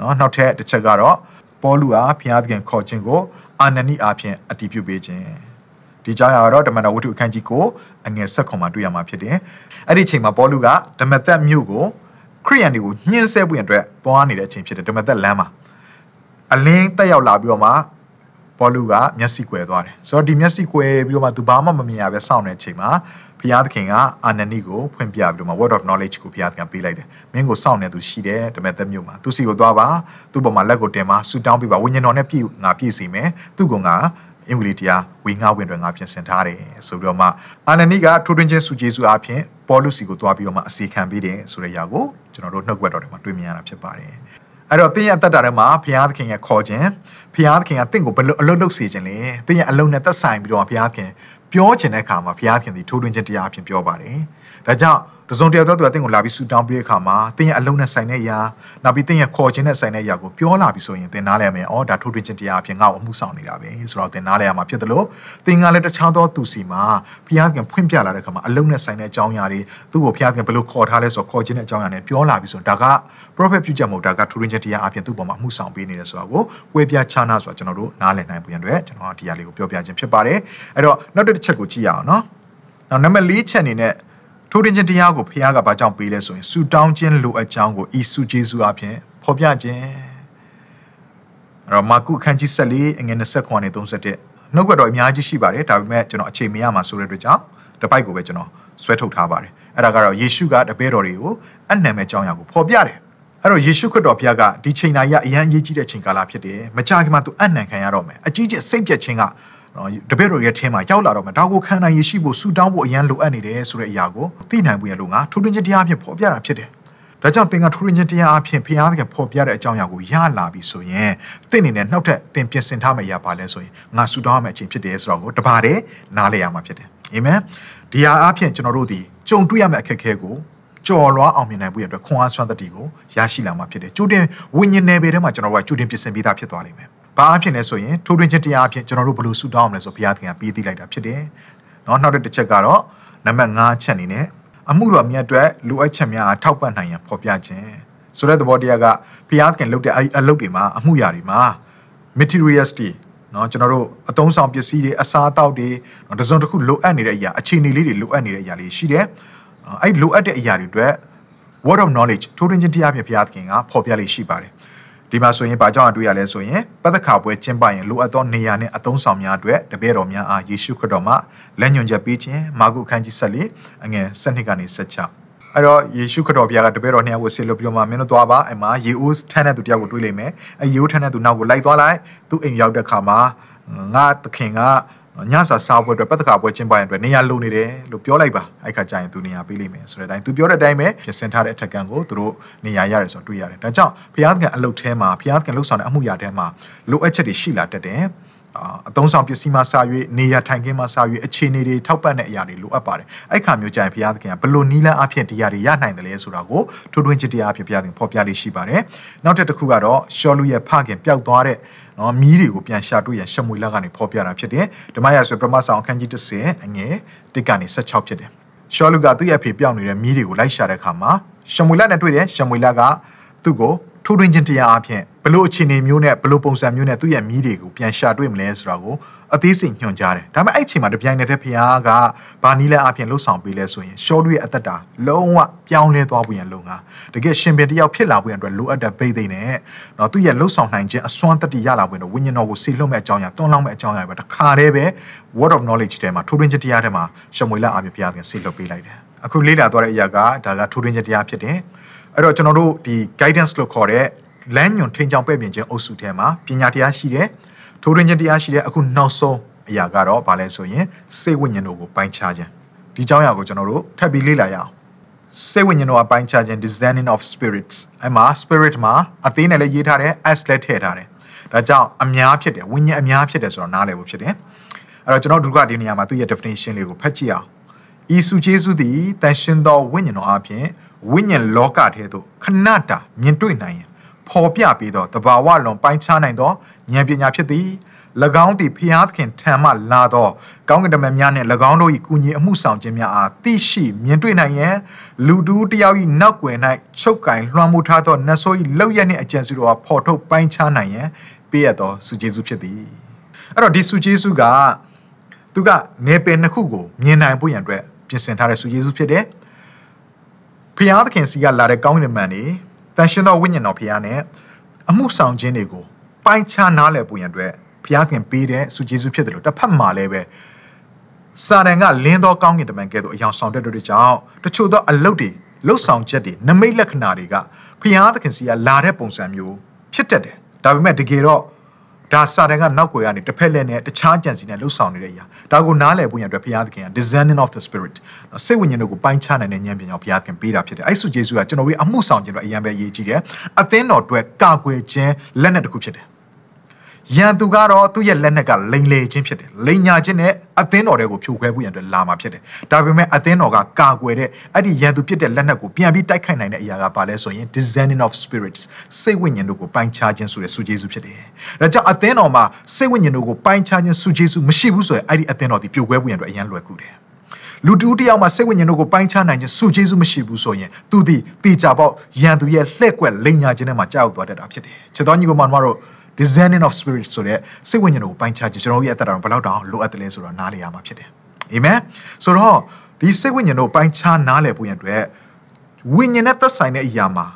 နော်နောက်ထပ်တစ်ချက်ကတော့ပေါလုအားဘုရားသခင်ခေါ်ခြင်းကိုအာနနိအားဖြင့်အတည်ပြုပေးခြင်းဒီကြောင့်ကတော့ဓမ္မတော်ဝတ္ထုအခန်းကြီးကိုအငယ်ဆက်ခွန်မှာတွေ့ရမှာဖြစ်တယ်အဲ့ဒီချိန်မှာပေါလုကဓမ္မသက်မြို့ကိုခရိယန်တွေကိုညှင်းဆဲပွင့်အတွက်ပွားနေတဲ့အချိန်ဖြစ်တယ်ဓမ္မသက်လမ်းမှာအလင်းတက်ရောက်လာပြီးတော့မှ ပေါလုကမျက်စိကွယ်သွားတယ်ဆိုတော့ဒီမျက်စိကွယ်ပြီးတော့မှသူဘာမှမမြင်ရပဲစောင့်နေတဲ့အချိန်မှာဘုရားသခင်ကအာနနိကိုဖွင့်ပြပြီးတော့မှ word of knowledge ကိုဘုရားသခင်ပေးလိုက်တယ်မင်းကိုစောင့်နေသူရှိတယ်ဓမ္မသက်မြို့မှာသူစီကိုသွားပါသူ့ပေါ်မှာလက်ကိုတင်ပါဆူတောင်းပေးပါဝိညာဉ်တော်နဲ့ပြည့်ငါပြည့်စီမယ်သူ့ကငါအင်္ဂလိပ်တရားဝေငါဝင်တွေငါပြင်ဆင်ထားတယ်ဆိုပြီးတော့မှအာနနိကထိုးထွင်းခြင်းစုကျေးဇူးအပြင်ပေါ်လုစီကိုသွားပြီးတော့မှအစီခံပေးတယ်ဆိုတဲ့အရာကိုကျွန်တော်တို့နှုတ်ကွက်တော်တွေမှာတွေ့မြင်ရတာဖြစ်ပါတယ် အဲ့တော့တင်းရဲ့အသက်တာထဲမှာဘုရားသခင်ရဲ့ခေါ်ခြင်းဘုရားသခင်ကတင့်ကိုဘယ်လိုအလုပ်လုပ်စေခြင်းလဲတင်းရဲ့အလုံးနဲ့သက်ဆိုင်ပြီးတော့ဘုရားသခင်ပြောခြင်းတဲ့အခါမှာဘုရားသခင်ဒီထိုးထွင်းခြင်းတရားအဖြစ်ပြောပါတယ် ဒါကြောင့်တစုံတယောက်တော့သူကတင့်ကိုလာပြီးဆူတောင်းပြီးတဲ့အခါမှာတင်းရဲ့အလုံးနဲ့ဆိုင်တဲ့အရာနောက်ပြီးတင်းရဲ့ခေါ်ခြင်းနဲ့ဆိုင်တဲ့အရာကိုပြောလာပြီးဆိုရင်တင်နားလဲမယ်။အော်ဒါထိုးထွင်းခြင်းတရားအဖြစ်ငါ့ကိုအမှုဆောင်နေတာပဲဆိုတော့တင်နားလဲရမှာဖြစ်တယ်လို့တင်ကလည်းတခြားသောသူစီမှာဘုရားသခင်ဖွင့်ပြလာတဲ့အခါမှာအလုံးနဲ့ဆိုင်တဲ့အကြောင်းအရာတွေသူ့ကိုဘုရားသခင်ဘယ်လိုခေါ်ထားလဲဆိုတော့ခေါ်ခြင်းတဲ့အကြောင်းအရာနဲ့ပြောလာပြီးဆိုတော့ဒါက prophet ပြုချက်မဟုတ်ဒါကထိုးထွင်းခြင်းတရားအဖြစ်သူ့ပေါ်မှာအမှုဆောင်ပေးနေတယ်ဆိုတော့ကိုဝေပြချာနာဆိုတော့ကျွန်တော်တို့နားလည်နိုင်ဖို့ရန်အတွက်ကျွန်တော်ဒီအရာလေးကိုပြောပြခြင်းဖြစ်ပါတယ်။အဲ့တော့နောက်တစ်ချက်ကိုကြည့်ရအောင်နော်။နောက်နံပါတ်၄ချက်အနေနဲ့ ထိုးတင်ခြင်းတရားကိုဖခင်ကဘာကြောင့်ပေးလဲဆိုရင်ဆူတောင်းခြင်းလိုအပ်ကြောင်းကိုဤစုကျေးဇူးအဖြစ်ဖော်ပြခြင်းအဲ့တော့မာကုခန်းကြီး14အငယ်29နဲ့31နှုတ်ကတော်အများကြီးရှိပါတယ်ဒါပေမဲ့ကျွန်တော်အချိန်မရမှာဆိုတဲ့အတွက်ကြောင့်တပိုက်ကိုပဲကျွန်တော်ဆွဲထုတ်ထားပါတယ်အဲ့ဒါကတော့ယေရှုကတပည့်တော်တွေကိုအနံမဲ့ကြောင်းရာကိုဖော်ပြတယ်အဲ့တော့ယေရှုခရစ်တော်ဘုရားကဒီချိန်တိုင်းကအရန်အရေးကြီးတဲ့ချိန်ကာလဖြစ်တယ်မကြာခင်မှာသူအနံခံရတော့မယ်အကြီးကျယ်စိတ်ပြက်ခြင်းက နော်တပည့်တော်ရဲ့ထဲမှာရောက်လာတော့မှဒါကိုခံနိုင်ရရှိဖို့ဆူတောင်းဖို့အရန်လိုအပ်နေတယ်ဆိုတဲ့အရာကိုသိနိုင်ဖို့ရလို့ငါထိုးထွင်းခြင်းတရားဖြင့်ဖော်ပြတာဖြစ်တယ်ဒါကြောင့်သင်ကထူးထူးချင်းတရားအဖြစ်ဖျားသခင်ဖော်ပြတဲ့အကြောင်းအရာကိုရလာပြီဆိုရင်သင်အနေနဲ့နောက်ထပ်သင်ပြင်ဆင်ထားမယ့်အရာပါလဲဆိုရင်ငါဆူတောင်းရမယ့်အချိန်ဖြစ်တယ်ဆိုတော့ကိုတပါးတည်းနားလည်ရမှာဖြစ်တယ်အာမင်ဒီဟာအဖြစ်ကျွန်တော်တို့ဒီကြုံတွေ့ရမယ့်အခက်အခဲကိုကြော်လွားအောင်မြင်နိုင်ဖို့ရအတွက်ခွန်အားစွမ်းသတ္တိကိုရရှိလာမှာဖြစ်တယ်ကြိုတင်ဝိညာဉ်နယ်ပယ်ထဲမှာကျွန်တော်တို့ကကြိုတင်ပြင်ဆင်ပေးတာဖြစ်သွားလိမ့်မယ် ဘာအဖြစ်လဲဆိုရင်ထိုးထွင်းခြင်းတရားအဖြစ်ကျွန်တော်တို့ဘယ်လိုဆူတောင်းအောင်လဲဆိုဘုရားသခင်ကပေးသိလိုက်တာဖြစ်တယ်เนาะနောက်တစ်ချက်ကတော့နံပါတ်5ချက်အနေနဲ့အမှုတော်မြတ်အတွက်လိုအပ်ချက်များအားထောက်ပံ့နိုင်ရန်ဖော်ပြခြင်းဆိုတဲ့သဘောတရားကဘုရားသခင်လုပ်တဲ့အလုပ်တွေမှာအမှုရာတွေမှာ materials တွေเนาะကျွန်တော်တို့အသုံးဆောင်ပစ္စည်းတွေအစားအသောက်တွေတစုံတစ်ခုလိုအပ်နေတဲ့အရာအခြေအနေလေးတွေလိုအပ်နေတဲ့အရာလေးရှိတယ်အဲ့လိုအပ်တဲ့အရာတွေအတွက် word of knowledge ထိုးထွင်းခြင်းတရားဖြင့်ဘုရားသခင်ကဖော်ပြလေးရှိပါတယ် ဒီမှာဆိုရင်ဘာကြောင့်အတွေ့ရလဲဆိုရင်ပသက်ခါပွဲကျင်းပရင်လိုအပ်သောနေရာနဲ့အသုံးဆောင်များအတွက်တပည့်တော်များအားယေရှုခရစ်တော်မှလက်ညွှန်ချက်ပေးခြင်းမာကုအခန်းကြီး14အငယ်7ကနေ16အဲ့တော့ယေရှုခရစ်တော်ဘုရားကတပည့်တော်နှစ်ယောက်ကိုဆေလို့ပြီးတော့မှမင်းတို့သွားပါအဲ့မှာယေအိုးထမ်းတဲ့သူတယောက်ကိုတွေးလိုက်မယ်အဲ့ယေအိုးထမ်းတဲ့သူနောက်ကိုလိုက်သွားလိုက်သူအိမ်ရောက်တဲ့ခါမှာငါသခင်က ညစာစားပွဲအတွက်ပတ်သက်ကာပွဲကျင်းပရတဲ့အတွက်နေရာလုံနေတယ်လို့ပြောလိုက်ပါအဲ့ခါကျရင်သူနေရာပေးလိမ့်မယ်ဆိုတဲ့အတိုင်းသူပြောတဲ့အတိုင်းပဲပြင်ဆင်ထားတဲ့အထက်ကန်ကိုသူတို့နေရာရတယ်ဆိုတော့တွေ့ရတယ်ဒါကြောင့်ဘုရားသခင်အလုပ်ထဲမှာဘုရားသခင်လှုပ်ဆောင်တဲ့အမှုရာထဲမှာလိုအပ်ချက်တွေရှိလာတတ်တယ် အသုံးဆောင်ပစ္စည်းမှစ၍နေရထိုင်ခင်းမှစ၍အခြေအနေတွေထောက်ပံ့တဲ့အရာတွေလိုအပ်ပါတယ်အဲ့ခါမျိုးကြရင်ဘုရားသခင်ကဘလို့နီးလန်းအဖြစ်တရားတွေရနိုင်တယ်လဲဆိုတာကိုထိုးထွင်းချစ်တရားအဖြစ်ဘုရားသခင်ဖော်ပြလေးရှိပါတယ်နောက်ထပ်တစ်ခုကတော့ရှောလူရဲ့ဖခင်ပျောက်သွားတဲ့နော်မီးတွေကိုပြန်ရှာတွေ့ရရှမွေလကနေဖော်ပြတာဖြစ်တယ်ဓမ္မရာဆိုပရမဆောင်အခန်းကြီး30အငယ်1ကနေ16ဖြစ်တယ်ရှောလူကသူ့ရဲ့အဖေပျောက်နေတဲ့မီးတွေကိုလိုက်ရှာတဲ့အခါမှာရှမွေလနဲ့တွေ့တယ်ရှမွေလကသူ့ကိုထိုးထွင်းခြင်းတရားအဖြစ် ဘလို့အခြေအနေမျိုးနဲ့ဘလို့ပုံစံမျိုးနဲ့သူ့ရဲ့မိတွေကိုပြန်ရှာတွေ့မလဲဆိုတာကိုအသေးစိတ်ညွှန်ကြားတယ်ဒါပေမဲ့အဲ့အချိန်မှာတပြိုင်နက်တည်းဖခင်ကဘာနီးလဲအဖြစ်လှုပ်ဆောင်ပေးလဲဆိုရင်ရှောလူရဲ့အသက်တာလုံးဝပြောင်းလဲသွားဖို့ရန်လုံငါတကယ်ရှင်ပင်တယောက်ဖြစ်လာဖို့ရန်အတွက်လိုအပ်တဲ့ဗိသိက်နဲ့တော့သူ့ရဲ့လှုပ်ဆောင်နိုင်ခြင်းအစွမ်းတတိရလာဖို့တော့ဝိညာဉ်တော်ကိုစီလွတ်မဲ့အကြောင်းအရာတွန်းလောင်းမဲ့အကြောင်းအရာပဲတခါတည်းပဲ word of knowledge ထဲမှာထိုးထွင်းခြင်းတရားထဲမှာရှမွေလအဖြစ်ဘုရားကစီလွတ်ပေးလိုက်တယ်အခုလေ့လာသွားတဲ့အရာကဒါကထိုးထွင်းခြင်းတရားဖြစ်တယ်အဲ့တော့ကျွန်တော်တို့ဒီ guidance လို့ခေါ်တဲ့ လမ်းညွန်ထိန်ချောင်ပဲ့ပြင်ခြင်းအုပ်စုထဲမှာပညာတရားရှိတယ်ထိုးရင်းခြင်းတရားရှိတယ်အခုနောက်ဆုံးအရာကတော့ဘာလဲဆိုရင်စိတ်ဝိညာဉ်တို့ကိုပိုင်းခြားခြင်းဒီကြောင်းအရာကိုကျွန်တော်တို့ထပ်ပြီးလေ့လာရအောင်စိတ်ဝိညာဉ်တို့ကပိုင်းခြားခြင်း discerning of spirits အဲ့မှာ spirit မှာအသေးနဲ့လည်းရေးထားတယ် s လည်းထည့်ထားတယ်ဒါကြောင့်အများဖြစ်တယ်ဝိညာဉ်အများဖြစ်တယ်ဆိုတော့နားလည်ဖို့ဖြစ်တယ်အဲ့တော့ကျွန်တော်တို့ကဒီနေရာမှာသူ့ရဲ့ definition လေးကိုဖတ်ကြည့်အောင်ဤစုကျေးဇူးသည်တန်ရှင်သောဝိညာဉ်တော်အပြင်ဝိညာဉ်လောကထဲသို့ခဏတာမြင်တွေ့နိုင်ရင် ဖော်ပြပြီးတော့တဘာဝလွန်ပိုင်းခြားနိုင်သောဉာဏ်ပညာဖြစ်သည်၎င်းသည်ဖျားသခင်ထံမှလာသောကောင်းကင်တမန်များနှင့်၎င်းတို့၏ကုညီအမှုဆောင်ခြင်းများအားသိရှိမြင်တွေ့နိုင်ရန်လူတူးတယောက်၏နောက်ွယ်၌ချုပ်ကင်လွှမ်းမိုးထားသောနတ်ဆိုး၏လောက်ရနှင့်အကြံစီတို့အားဖော်ထုတ်ပိုင်းခြားနိုင်ရန်ပေးရသောစုကျေးဇူးဖြစ်သည်အဲ့တော့ဒီစုကျေးဇူးကသူကနေပယ်နှစ်ခုကိုမြင်နိုင်ဖို့ရန်အတွက်ပြင်ဆင်ထားတဲ့စုကျေးဇူးဖြစ်တယ်ဖျားသခင်စီကလာတဲ့ကောင်းကင်တမန်တွေ တန်ရှင်သောဝိညာဉ်တော်ဖခင်နဲ့အမှုဆောင်ခြင်းတွေကိုပိုင်းခြားနားလည်ဖို့ရန်အတွက်ဖခင်ပေးတဲ့ဆုကျေးဇူးဖြစ်တယ်လို့တစ်ဖက်မှာလည်းပဲစာရန်ကလင်းသောကောင်းကင်တမန်ကဲ့သို့အယောင်ဆောင်တဲ့တို့ကြောင့်တချို့သောအလုတ်တွေလှုပ်ဆောင်ချက်တွေနမိတ်လက္ခဏာတွေကဖခင်သခင်စီကလာတဲ့ပုံစံမျိုးဖြစ်တတ်တယ်ဒါပေမဲ့တကယ်တော့ ဒါစာတန်ကနောက်ွယ်ကနေတစ်ဖက်လက်နဲ့တခြားကြံစီနဲ့လှုပ်ဆောင်နေတဲ့အရာဒါကိုနားလည်ဖို့ရန်အတွက်ဘုရားသခင်က discerning of the spirit စိတ်ဝိညာဉ်တို့ကိုပိုင်းခြားနိုင်တဲ့ဉာဏ်ပညာကိုဘုရားသခင်ပေးတာဖြစ်တယ်အဲ့ဆုယေရှုကကျွန်တော်တို့အမှုဆောင်ခြင်းတို့အရင်ပဲအရေးကြီးတယ်အသင်းတော်အတွက်ကာကွယ်ခြင်းလက်နက်တစ်ခုဖြစ်တယ် ရန်သူကတော့သူ့ရဲ့လက်နက်ကလိန်လေခြင်းဖြစ်တယ်လိန်ညာခြင်းနဲ့အသင်းတော်တွေကိုဖြိုခွဲဖို့ရန်အတွက်လာမှာဖြစ်တယ်ဒါပေမဲ့အသင်းတော်ကကာကွယ်တဲ့အဲ့ဒီရန်သူဖြစ်တဲ့လက်နက်ကိုပြန်ပြီးတိုက်ခိုက်နိုင်တဲ့အရာကဘာလဲဆိုရင် discerning of spirits စိတ်ဝိညာဉ်တို့ကိုပိုင်းခြားခြင်းဆိုတဲ့ဆုကျေးဇူးဖြစ်တယ်ဒါကြောင့်အသင်းတော်မှာစိတ်ဝိညာဉ်တို့ကိုပိုင်းခြားခြင်းဆုကျေးဇူးမရှိဘူးဆိုရင်အဲ့ဒီအသင်းတော်ဒီပြိုကွဲဖို့ရန်အတွက်အရန်လွယ်ကူတယ်လူတူတယောက်မှာစိတ်ဝိညာဉ်တို့ကိုပိုင်းခြားနိုင်ခြင်းစုကျေးဇူးမရှိဘူးဆိုရင်သူဒီတေချာပေါက်ရန်သူရဲ့လှည့်ကွက်လိန်ညာခြင်းထဲမှာကြောက်သွားတတ်တာဖြစ်တယ်။ချက်တော်ညီကိုမတို့ discerning of spirit ဆိုတဲ့စိတ်ဝိညာဉ်ကိုပိုင်းခြားခြင်းကျွန်တော်တို့ရဲ့အသက်တာဘယ်လောက်တောင်လိုအပ်တယ်လဲဆိုတော့နားလည်ရမှာဖြစ်တယ်အာမင်ဆိုတော့ဒီစိတ်ဝိညာဉ်တို့ပိုင်းခြားနားလည်ဖို့ရန်အတွက်ဝိညာဉ်နဲ့သက်ဆိုင်တဲ့အရာမှာ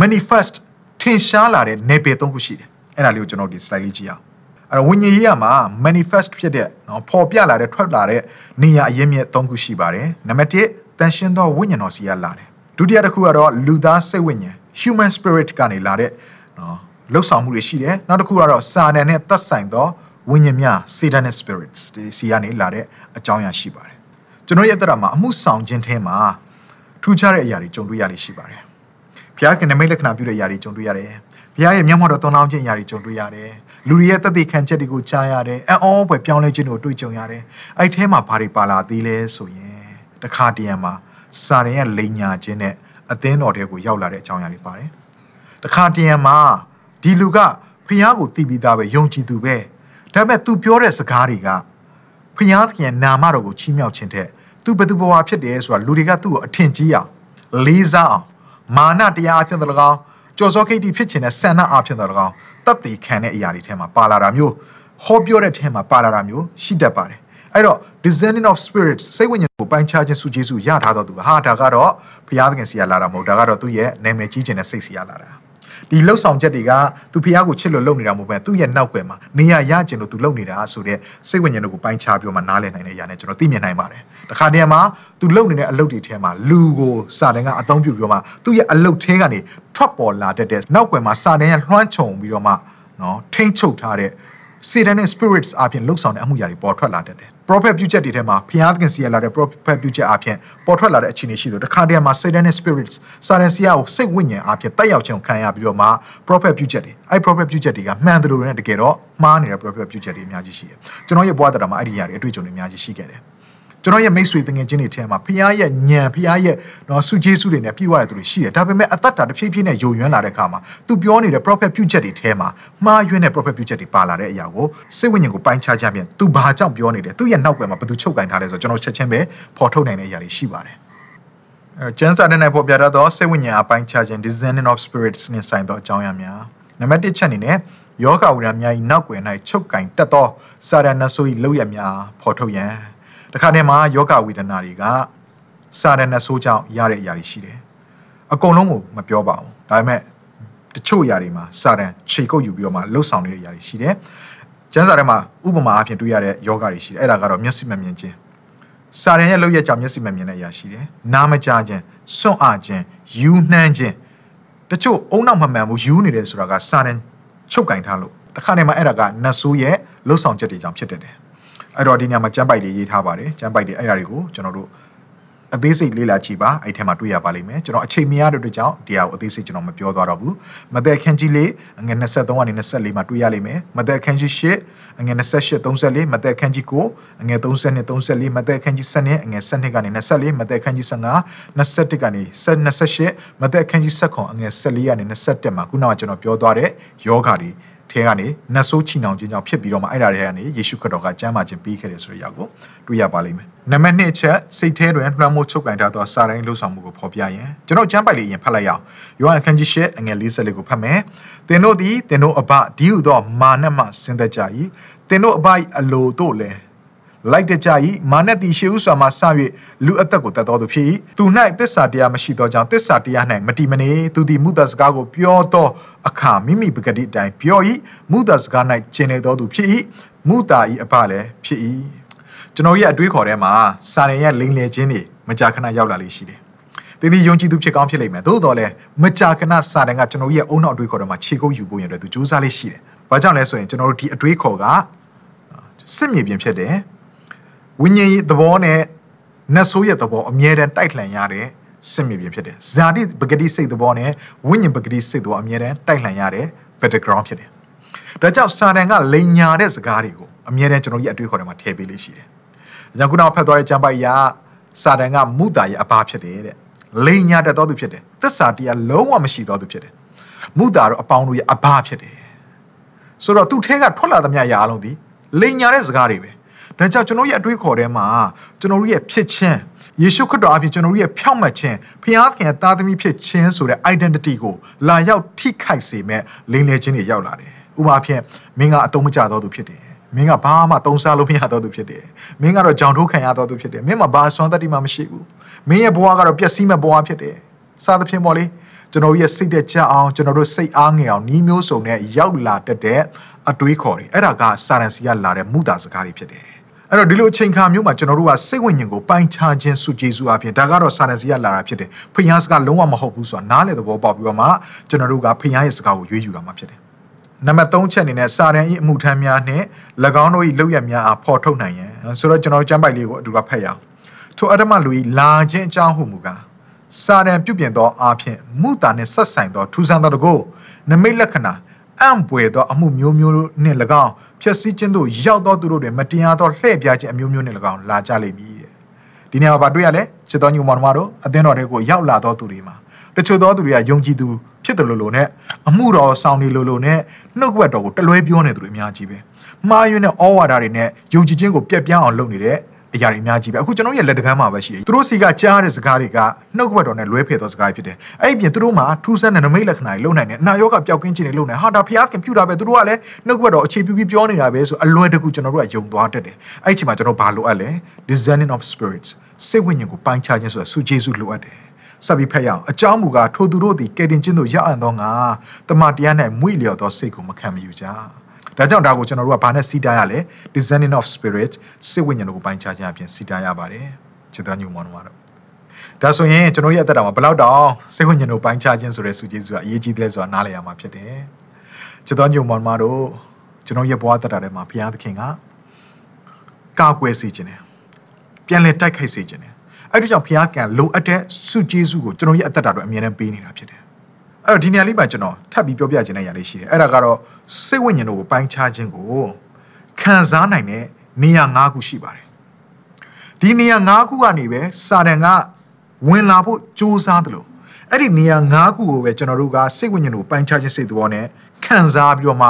manifest ထင်ရှားလာတဲ့နယ်ပယ်သုံးခုရှိတယ်အဲ့ဒါလေးကိုကျွန်တော်ဒီ slide လေးကြည့်အောင်အဲ့တော့ဝိညာဉ်ရေးရမှာ manifest ဖြစ်တဲ့နော်ပေါ်ပြလာတဲ့ထွက်လာတဲ့နေရာအရင်းမြစ်သုံးခုရှိပါတယ်နံပါတ်1တန်ရှင်းသောဝိညာဉ်တော်စီကလာတယ်ဒုတိယတစ်ခုကတော့လူသားစိတ်ဝိညာဉ် human spirit ကနေလာတဲ့နော် လှုပ်ဆောင်မှုတွေရှိတယ်နောက်တစ်ခုကတော့စာတန်နဲ့သက်ဆိုင်သောဝိညာဉ်များ satanic spirits ဒီစီကနေလာတဲ့အကြောင်းအရာရှိပါတယ်ကျွန်တော်ရဲ့အသက်တာမှာအမှုဆောင်ခြင်းထဲမှာထူးခြားတဲ့အရာတွေကြုံတွေ့ရလိမ့်ရှိပါတယ်ဘဘုရားခင်နမိတ်လက္ခဏာပြုတဲ့ຢာတွေကြုံတွေ့ရတယ်ဘုရားရဲ့မျက်မှောက်တော်သွန်လောင်းခြင်းຢာတွေကြုံတွေ့ရတယ်လူတွေရဲ့တသက်ခံချက်တွေကိုကြားရတယ်အံ့ဩဖွယ်ပြောင်းလဲခြင်းကိုတွေ့ကြုံရတယ်အဲ့ထဲမှာဘာတွေပါလာသေးလဲဆိုရင်တခါတရံမှာစာရင်ရဲ့လိန်ညာခြင်းနဲ့အသင်းတော်တွေကိုရောက်လာတဲ့အကြောင်းအရာတွေပါတယ်တခါတရံမှာ ဒီလူကဖះကိုတည်ပြီးသားပဲယုံကြည်သူပဲဒါပေမဲ့ तू ပြောတဲ့စကားတွေကဖះသခင်နာမတော်ကိုချီးမြှောက်ခြင်းတဲ့ तू ဘယ်သူဘဝဖြစ်တယ်ဆိုတာလူတွေကသူ့ကိုအထင်ကြီးအောင်လေးစားအောင်မာနတရားအဖြစ်တော်၎င်းကြော်စောခိတ်တိဖြစ်ခြင်းနဲ့ဆန္ဒအဖြစ်တော်၎င်းတတ်တည်ခံတဲ့အရာတွေထဲမှာပါလာတာမျိုးဟောပြောတဲ့ထဲမှာပါလာတာမျိုးရှိတတ်ပါတယ်အဲ့တော့ discerning of spirits စိတ်ဝိညာဉ်ကိုပိုင်းခြားခြင်းစုကျေးစုရထားတော့သူဟာဒါကတော့ဘုရားသခင်စီရလာတာမဟုတ်ဒါကတော့သူ့ရဲ့နာမည်ကြီးခြင်းနဲ့စိတ်စီရလာတာ ဒီလှုပ်ဆောင်ချက်တွေကသူဖះကိုချစ်လို့လုပ်နေတာမဟုတ်ပဲသူ့ရဲ့နောက်ွယ်မှာနေရရကျင်လို့သူလုပ်နေတာဆိုတဲ့စိတ်ဝိညာဉ်တို့ကိုပိုင်းခြားပြောမှနားလည်နိုင်တဲ့အရာနဲ့ကျွန်တော်သိမြင်နိုင်ပါတယ်တခါတည်းမှာသူလုပ်နေတဲ့အလုပ်တွေထဲမှာလူကိုစာတန်ကအသုံးပြုပြောမှသူ့ရဲ့အလုပ်ထဲကနေထွက်ပေါ်လာတတ်တဲ့နောက်ွယ်မှာစာတန်ရဲ့လွှမ်းခြုံပြီးတော့မှနော်ထိမ့်ချုပ်ထားတဲ့ Satan နဲ့ spirits အပြင်လှုပ်ဆောင်တဲ့အမှုရာတွေပေါ်ထွက်လာတတ်တယ် prophet ပြုချက်တွေထဲမှာဖျားသခင်စီရလာတဲ့ prophet ပြုချက်အပြင်ပေါ်ထွက်လာတဲ့အခြေအနေရှိလို့တခါတည်းမှာ Satan နဲ့ spirits စာရန်စီယာကိုစိတ်ဝိညာဉ်အပြင်တက်ရောက်ခြင်းခံရပြီးတော့မှ prophet ပြုချက်တွေအဲ့ prophet ပြုချက်တွေကမှန်တယ်လို့နဲ့တကယ်တော့မှားနေတဲ့ prophet ပြုချက်တွေအများကြီးရှိတယ်ကျွန်တော်ရဲ့ဘဝတရားမှာအဲ့ဒီຢာတွေအတွေ့အကြုံတွေအများကြီးရှိခဲ့တယ် ကျွန်တော်ရဲ့မိတ်ဆွေတငယ်ချင်းတွေထဲမှာဖခင်ရဲ့ညံဖခင်ရဲ့နော်စုကျေးစုတွေနဲ့ပြည့်ဝတဲ့သူတွေရှိတယ်ဒါပေမဲ့အသက်တာတစ်ဖြည်းဖြည်းနဲ့ယိုယွင်းလာတဲ့အခါမှာသူပြောနေတဲ့ prophet ပြုချက်တွေထဲမှာမှားယွင်းတဲ့ prophet ပြုချက်တွေပါလာတဲ့အရာကိုစိတ်ဝိညာဉ်ကိုပိုင်းခြားကြပြန်သူဘာကြောင့်ပြောနေတယ်သူရဲ့နောက်ွယ်မှာဘယ်သူချုပ်ကင်ထားလဲဆိုတော့ကျွန်တော်ချက်ချင်းပဲဖော်ထုတ်နိုင်တဲ့အရာတွေရှိပါတယ်အဲကျန်းစာတဲ့နိုင်ပေါ်ပြရတော့စိတ်ဝိညာဉ်အပိုင်းခြားခြင်း discerning of spirits နဲ့ဆိုင်သောအကြောင်းအရာများနံပါတ်1ချက်အနေနဲ့ယောဂဝိရများ၏နောက်ွယ်၌ချုပ်ကင်တက်သောစာရဏဆို၏လောက်ရများဖော်ထုတ်ရန် တခါတည်းမှာယောဂဝေဒနာတွေကစာရဏဆိုးကြောင့်ရတဲ့အရာတွေရှိတယ်အကုန်လုံးကိုမပြောပါဘူးဒါပေမဲ့တချို့အရာတွေမှာစာရန်ခြေကုပ်ယူပြီးတော့မှလှုပ်ဆောင်နေတဲ့အရာတွေရှိတယ်ကျမ်းစာထဲမှာဥပမာအဖြစ်တွေ့ရတဲ့ယောဂတွေရှိတယ်အဲ့ဒါကတော့မျက်စိမမြင်ခြင်းစာရန်ရဲ့လှုပ်ရကြောင့်မျက်စိမမြင်တဲ့အရာရှိတယ်နားမကြားခြင်းစွန့်အားခြင်းယူနှမ်းခြင်းတချို့အုံနောက်မမှန်ဘူးယူနေတယ်ဆိုတာကစာရန်ချုပ်ကင်ထားလို့တခါတည်းမှာအဲ့ဒါကနတ်ဆိုးရဲ့လှုပ်ဆောင်ချက်တွေကြောင့်ဖြစ်တဲ့တယ် အဲ့တော့ဒီညမှာကျမ်းပိုက်တွေရေးထားပါတယ်ကျမ်းပိုက်တွေအဲ့ဒါတွေကိုကျွန်တော်တို့အသေးစိတ်လေ့လာကြည့်ပါအဲ့ထဲမှာတွေ့ရပါလိမ့်မယ်ကျွန်တော်အချိန်မရတဲ့အတွက်ကြောင့်တရားကိုအသေးစိတ်ကျွန်တော်မပြောသွားတော့ဘူးမသက်ခန်းကြီးလေးအငယ်23ကနေ24မှာတွေ့ရလိမ့်မယ်မသက်ခန်းကြီး8အငယ်28 34မသက်ခန်းကြီး9အငယ်30နဲ့34မသက်ခန်းကြီး7နဲ့အငယ်7ကနေ24မသက်ခန်းကြီး15 21ကနေ28မသက်ခန်းကြီး7အငယ်14ကနေ27မှာခုနကကျွန်တော်ပြောသွားတဲ့ယောဂါတွေ ထဲကနေနတ်ဆိုးချီနှောင်ခြင်းကြောင့်ဖြစ်ပြီးတော့မှအဲ့ဒါတွေကနေယေရှုခရစ်တော်ကကျမ်းမာခြင်းပေးခဲ့တယ်ဆိုတဲ့အရာကိုတွေ့ရပါလိမ့်မယ်။နံပါတ်2ချက်စိတ်ထဲတွင်လွှမ်းမိုးချုပ်ကင်ထားသောစာတိုင်းလှုပ်ဆောင်မှုကိုဖော်ပြရင်ကျွန်တော်ကျမ်းပိုက်လေးအရင်ဖတ်လိုက်ရအောင်။ယောဟန်အခန်းကြီး၈အငယ်40လေးကိုဖတ်မယ်။သင်တို့သည်သင်တို့အဘဒီဟုသောမာနမှဆင်းသက်ကြ၏။သင်တို့အဘအလိုတို့လည်း လိုက်တကြ၏မာနတိရှေဥစွာမှစ၍လူအသက်ကိုတတ်တော်သူဖြစ်၏သူ၌သစ္စာတရားမရှိသောကြောင့်သစ္စာတရား၌မတည်မနေသူသည်မုဒ္ဒစကားကိုပြောသောအခါမိမိပဂတိအတိုင်းပြော၏မုဒ္ဒစကား၌ကျင်နေတော်သူဖြစ်၏မုဒ္ဒါ၏အပလည်းဖြစ်၏ကျွန်တော်ရဲ့အတွေးခေါ်ထဲမှာစာရင်ရဲ့လိန်လေခြင်းတွေမကြာခဏရောက်လာလေးရှိတယ်တင်းဒီယုံကြည်သူဖြစ်ကောင်းဖြစ်လိမ့်မယ်သို့တော်လည်းမကြာခဏစာတန်ကကျွန်တော်ရဲ့အုံနောက်အတွေးခေါ်ထဲမှာခြေကုပ်ယူဖို့ရတဲ့သူစူးစမ်းလေးရှိတယ်။ဘာကြောင့်လဲဆိုရင်ကျွန်တော်တို့ဒီအတွေးခေါ်ကစစ်မြေပြင်ဖြစ်တယ်။ ဝိညာဉ်သဘောနဲ့နတ်ဆိုးရဲ့သဘောအမြဲတမ်းတိုက်လှန်ရတဲ့စစ်မြေပြင်ဖြစ်တယ်။ဇာတိပဂတိစိတ်သဘောနဲ့ဝိညာဉ်ပဂတိစိတ်သဘောအမြဲတမ်းတိုက်လှန်ရတဲ့ background ဖြစ်တယ်။ဒါကြောင့်စာတန်ကလိန်ညာတဲ့စကားတွေကိုအမြဲတမ်းကျွန်တော်ရဲ့အတွေးခေါ်ထဲမှာထည့်ပေးလေးရှိတယ်။ဒါကြောင့်ခုနကဖတ်သွားတဲ့ကျမ်းပိုက်ရာစာတန်ကမုတာရဲ့အပါဖြစ်တယ်တဲ့။လိန်ညာတတ်တော်သူဖြစ်တယ်။သစ္စာတရားလုံးဝမရှိတော်သူဖြစ်တယ်။မုတာတော့အပေါင်းတို့ရဲ့အပါဖြစ်တယ်။ဆိုတော့သူ့ထဲကထွက်လာသမျှရာအလုံးဒီလိန်ညာတဲ့စကားတွေပဲ။ ဒါကြောင့်ကျွန်တော်ရဲ့အတွေးခေါ်ထဲမှာကျွန်တော်ရဲ့ဖြစ်ခြင်းယေရှုခရစ်တော်အပြင်ကျွန်တော်ရဲ့ဖြောင့်မတ်ခြင်းဖျားခင်သားသမီးဖြစ်ခြင်းဆိုတဲ့ identity ကိုလာရောက်ထိခိုက်စေမဲ့လိမ်လည်ခြင်းတွေရောက်လာတယ်။ဥပမာဖြင့်မင်းကအတုံးမကျသောသူဖြစ်တယ်။မင်းကဘာမှတုံးစားလို့မရတော့သူဖြစ်တယ်။မင်းကတော့ကြောင်ထိုးခံရတော့သူဖြစ်တယ်။မင်းမှာဘာအစွမ်းတတ္တိမှမရှိဘူး။မင်းရဲ့ဘဝကတော့ပျက်စီးမဲ့ဘဝဖြစ်တယ်။စသဖြင့်ပေါ့လေကျွန်တော်ရဲ့စိတ်တက်ကြအောင်ကျွန်တော်တို့စိတ်အားငယ်အောင်ဤမျိုးစုံနဲ့ရောက်လာတတ်တဲ့အတွေးခေါ်တွေအဲ့ဒါကစာရန်စီကလာတဲ့မူတာစကားတွေဖြစ်တယ် အဲ့တော့ဒီလိုအချိန်ခါမျိုးမှာကျွန်တော်တို့ကစိတ်ဝိညာဉ်ကိုပိုင်းခြားခြင်းစုကျေစုအပြင်ဒါကတော့စာရန်စီကလာတာဖြစ်တယ်ဖျားစကားလုံးဝမဟုတ်ဘူးဆိုတာနားလေသဘောပေါက်ပြီးတော့မှကျွန်တော်တို့ကဖျားရဲ့စကားကိုရွေးယူရမှာဖြစ်တယ်နံပါတ်3ချက်အနေနဲ့စာရန်ဤအမှုထမ်းများနဲ့၎င်းတို့၏လောက်ရများအားဖော်ထုတ်နိုင်ရန်ဆိုတော့ကျွန်တော်ကျမ်းပိုက်လေးကိုအတူကဖတ်ရအောင်ထိုအရမလူ၏လာခြင်းအကြောင်းဟုမူကားစာရန်ပြုပြင်သောအားဖြင့်မုတာနှင့်ဆက်ဆိုင်သောထူဆန်းသောတကုနမိတ်လက္ခဏာ အံ့ပွေသောအမှုမျိုးမျိုးနှင့်၎င်းဖြစ်စည်းခြင်းတို့ရောက်သောသူတို့တွင်မတရားသောလှည့်ပြားခြင်းအမျိုးမျိုးနှင့်၎င်းလာကြလိမ့်မည်တဲ့ဒီနေရာမှာတွေ့ရလဲချစ်တော်ညူမောင်တို့အသင်းတော်တွေကိုရောက်လာသောသူတွေမှာတချို့သောသူတွေကယုံကြည်သူဖြစ်တယ်လို့လို့နဲ့အမှုတော်ဆောင်နေလို့လို့နဲ့နှုတ်ကပတ်တော်ကိုတလွဲပြောနေသူတွေအများကြီးပဲမှားယွင်းတဲ့ဩဝါဒတွေနဲ့ယုံကြည်ခြင်းကိုပြက်ပြားအောင်လုပ်နေတဲ့ အရာတွေအများကြီးပဲအခုကျွန်တော်ရဲ့လက်တကမ်းမှာပဲရှိတယ်သူတို့စီကကြားတဲ့စကားတွေကနှုတ်ကပတ်တော်နဲ့လွဲဖယ်သောစကားဖြစ်တယ်အဲ့ဒီပြင်သူတို့မှာထူးဆန်းတဲ့နမိတ်လက္ခဏာတွေလုံနိုင်တယ်အနာရောဂါပျောက်ကင်းခြင်းတွေလုံနိုင်ဟာဒါဖျားခင်ပြုတာပဲသူတို့ကလည်းနှုတ်ကပတ်တော်အခြေပြုပြီးပြောနေတာပဲဆိုအလွယ်တကူကျွန်တော်တို့ကယုံသွားတတ်တယ်အဲ့ဒီချိန်မှာကျွန်တော်ဘာလိုအပ်လဲ discerning of spirits စိတ်ဝိညာဉ်ကိုပိုင်းခြားခြင်းဆိုတာစုကျေစုလိုအပ်တယ်ဆက်ပြီးဖက်ရအောင်အကြောင်းမူကားထိုသူတို့သည်ကယ်တင်ခြင်းတို့ရအံ့သောငါတမန်တရား၌မွေ့လျော်သောစိတ်ကိုမခံမယူကြ ဒါကြောင့်ဒါကိုကျွန်တော်တို့ကဘာနဲ့စီးတားရလဲ discerning of spirit စိတ်ဝိညာဉ်တို့ကိုပိုင်းခြားခြင်းအပြင်စီးတားရပါတယ်ခြေတော်ညုံမောင်းတော့ဒါဆိုရင်ကျွန်တော်ရဲ့အသက်တာမှာဘယ်လောက်တောင်စိတ်ဝိညာဉ်တို့ပိုင်းခြားခြင်းဆိုတဲ့စုကျေးဇူးကအရေးကြီးတယ်ဆိုတာနားလည်ရမှာဖြစ်တယ်ခြေတော်ညုံမောင်းတို့ကျွန်တော်ရဲ့ဘဝသက်တာထဲမှာဘုရားသခင်ကကာကွယ်စေခြင်းတယ်ပြန်လဲတိုက်ခိုက်စေခြင်းတယ်အဲ့ဒီကြောင့်ဘုရားကလိုအပ်တဲ့စုကျေးဇူးကိုကျွန်တော်ရဲ့အသက်တာတော့အမြဲတမ်းပေးနေတာဖြစ်တယ် အဲ့တော့ဒီနေရာလေးမှာကျွန်တော်ထပ်ပြီးပြောပြခြင်းတဲ့ຢာလေးရှိတယ်အဲ့ဒါကတော့စိတ်ဝိညာဉ်တို့ကိုပိုင်းခြားခြင်းကိုခံစားနိုင်တဲ့နေရာ၅ခုရှိပါတယ်ဒီနေရာ၅ခုကနေပဲစာတန်ကဝင်လာဖို့ကြိုးစားတယ်လို့အဲ့ဒီနေရာ၅ခုကိုပဲကျွန်တော်တို့ကစိတ်ဝိညာဉ်တို့ပိုင်းခြားခြင်းစိတ်သဘောနဲ့ခံစားပြီးတော့မှ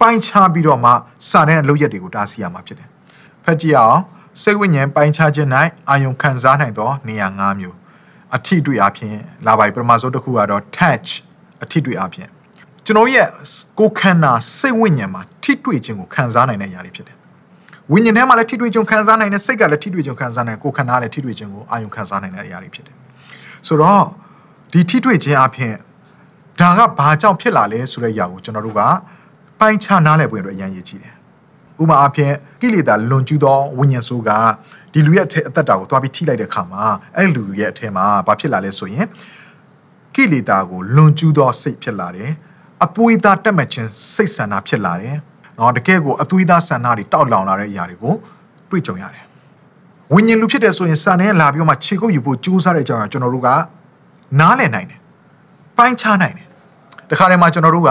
ပိုင်းခြားပြီးတော့မှစာတန်ရဲ့လုပ်ရက်တွေကိုတားဆီးရမှာဖြစ်တယ်ဖတ်ကြည့်အောင်စိတ်ဝိညာဉ်ပိုင်းခြားခြင်း၌အာယုံခံစားနိုင်သောနေရာ၅မျိုးအထိတွေ့အဖြစ်လာပါပြီပထမဆုံးတစ်ခုကတော့ touch အထိတွေ့အဖြစ်ကျွန်တော်ရဲ့ကိုယ်ခန္ဓာစိတ်ဝိညာဉ်မှာထိတွေ့ခြင်းကိုခံစားနိုင်တဲ့အရာတွေဖြစ်တယ်ဝိညာဉ်ထဲမှာလည်းထိတွေ့ခြင်းခံစားနိုင်တယ်စိတ်ကလည်းထိတွေ့ခြင်းခံစားနိုင်ကိုယ်ခန္ဓာလည်းထိတွေ့ခြင်းကိုအာယုံခံစားနိုင်တဲ့အရာတွေဖြစ်တယ်ဆိုတော့ဒီထိတွေ့ခြင်းအဖြစ်ဒါကဘာကြောင့်ဖြစ်လာလဲဆိုတဲ့အရာကိုကျွန်တော်တို့ကပိုင်းခြားနားလည်ဖို့အတွက်အရင်ရည်ကြည့်တယ်ဥပမာအဖြစ်ကိလေသာလွန်ကျူးသောဝိညာဉ်ဆိုးကဒီလူရဲ့အထက်အသက်တာကိုသွားပြီးထိလိုက်တဲ့အခါမှာအဲ့လူရဲ့အထက်မှာဘာဖြစ်လာလဲဆိုရင် ကိလေသာကိုလွန်ကျူးသောစိတ်ဖြစ်လာတယ်အပွေးသားတက်မှတ်ခြင်းစိတ်ဆန္ဒဖြစ်လာတယ်နော်တကယ်ကိုအသွေးသားဆန္ဒတွေတောက်လောင်လာတဲ့အရာတွေကိုတွေ့ကြုံရတယ်ဝိညာဉ်လူဖြစ်တဲ့ဆိုရင်စံနဲ့လာပြီးတော့မှခြေကုပ်ယူဖို့ကြိုးစားတဲ့အကြောင်းကျွန်တော်တို့ကနားလည်နိုင်တယ်ပိုင်းခြားနိုင်တယ်တခါတည်းမှာကျွန်တော်တို့က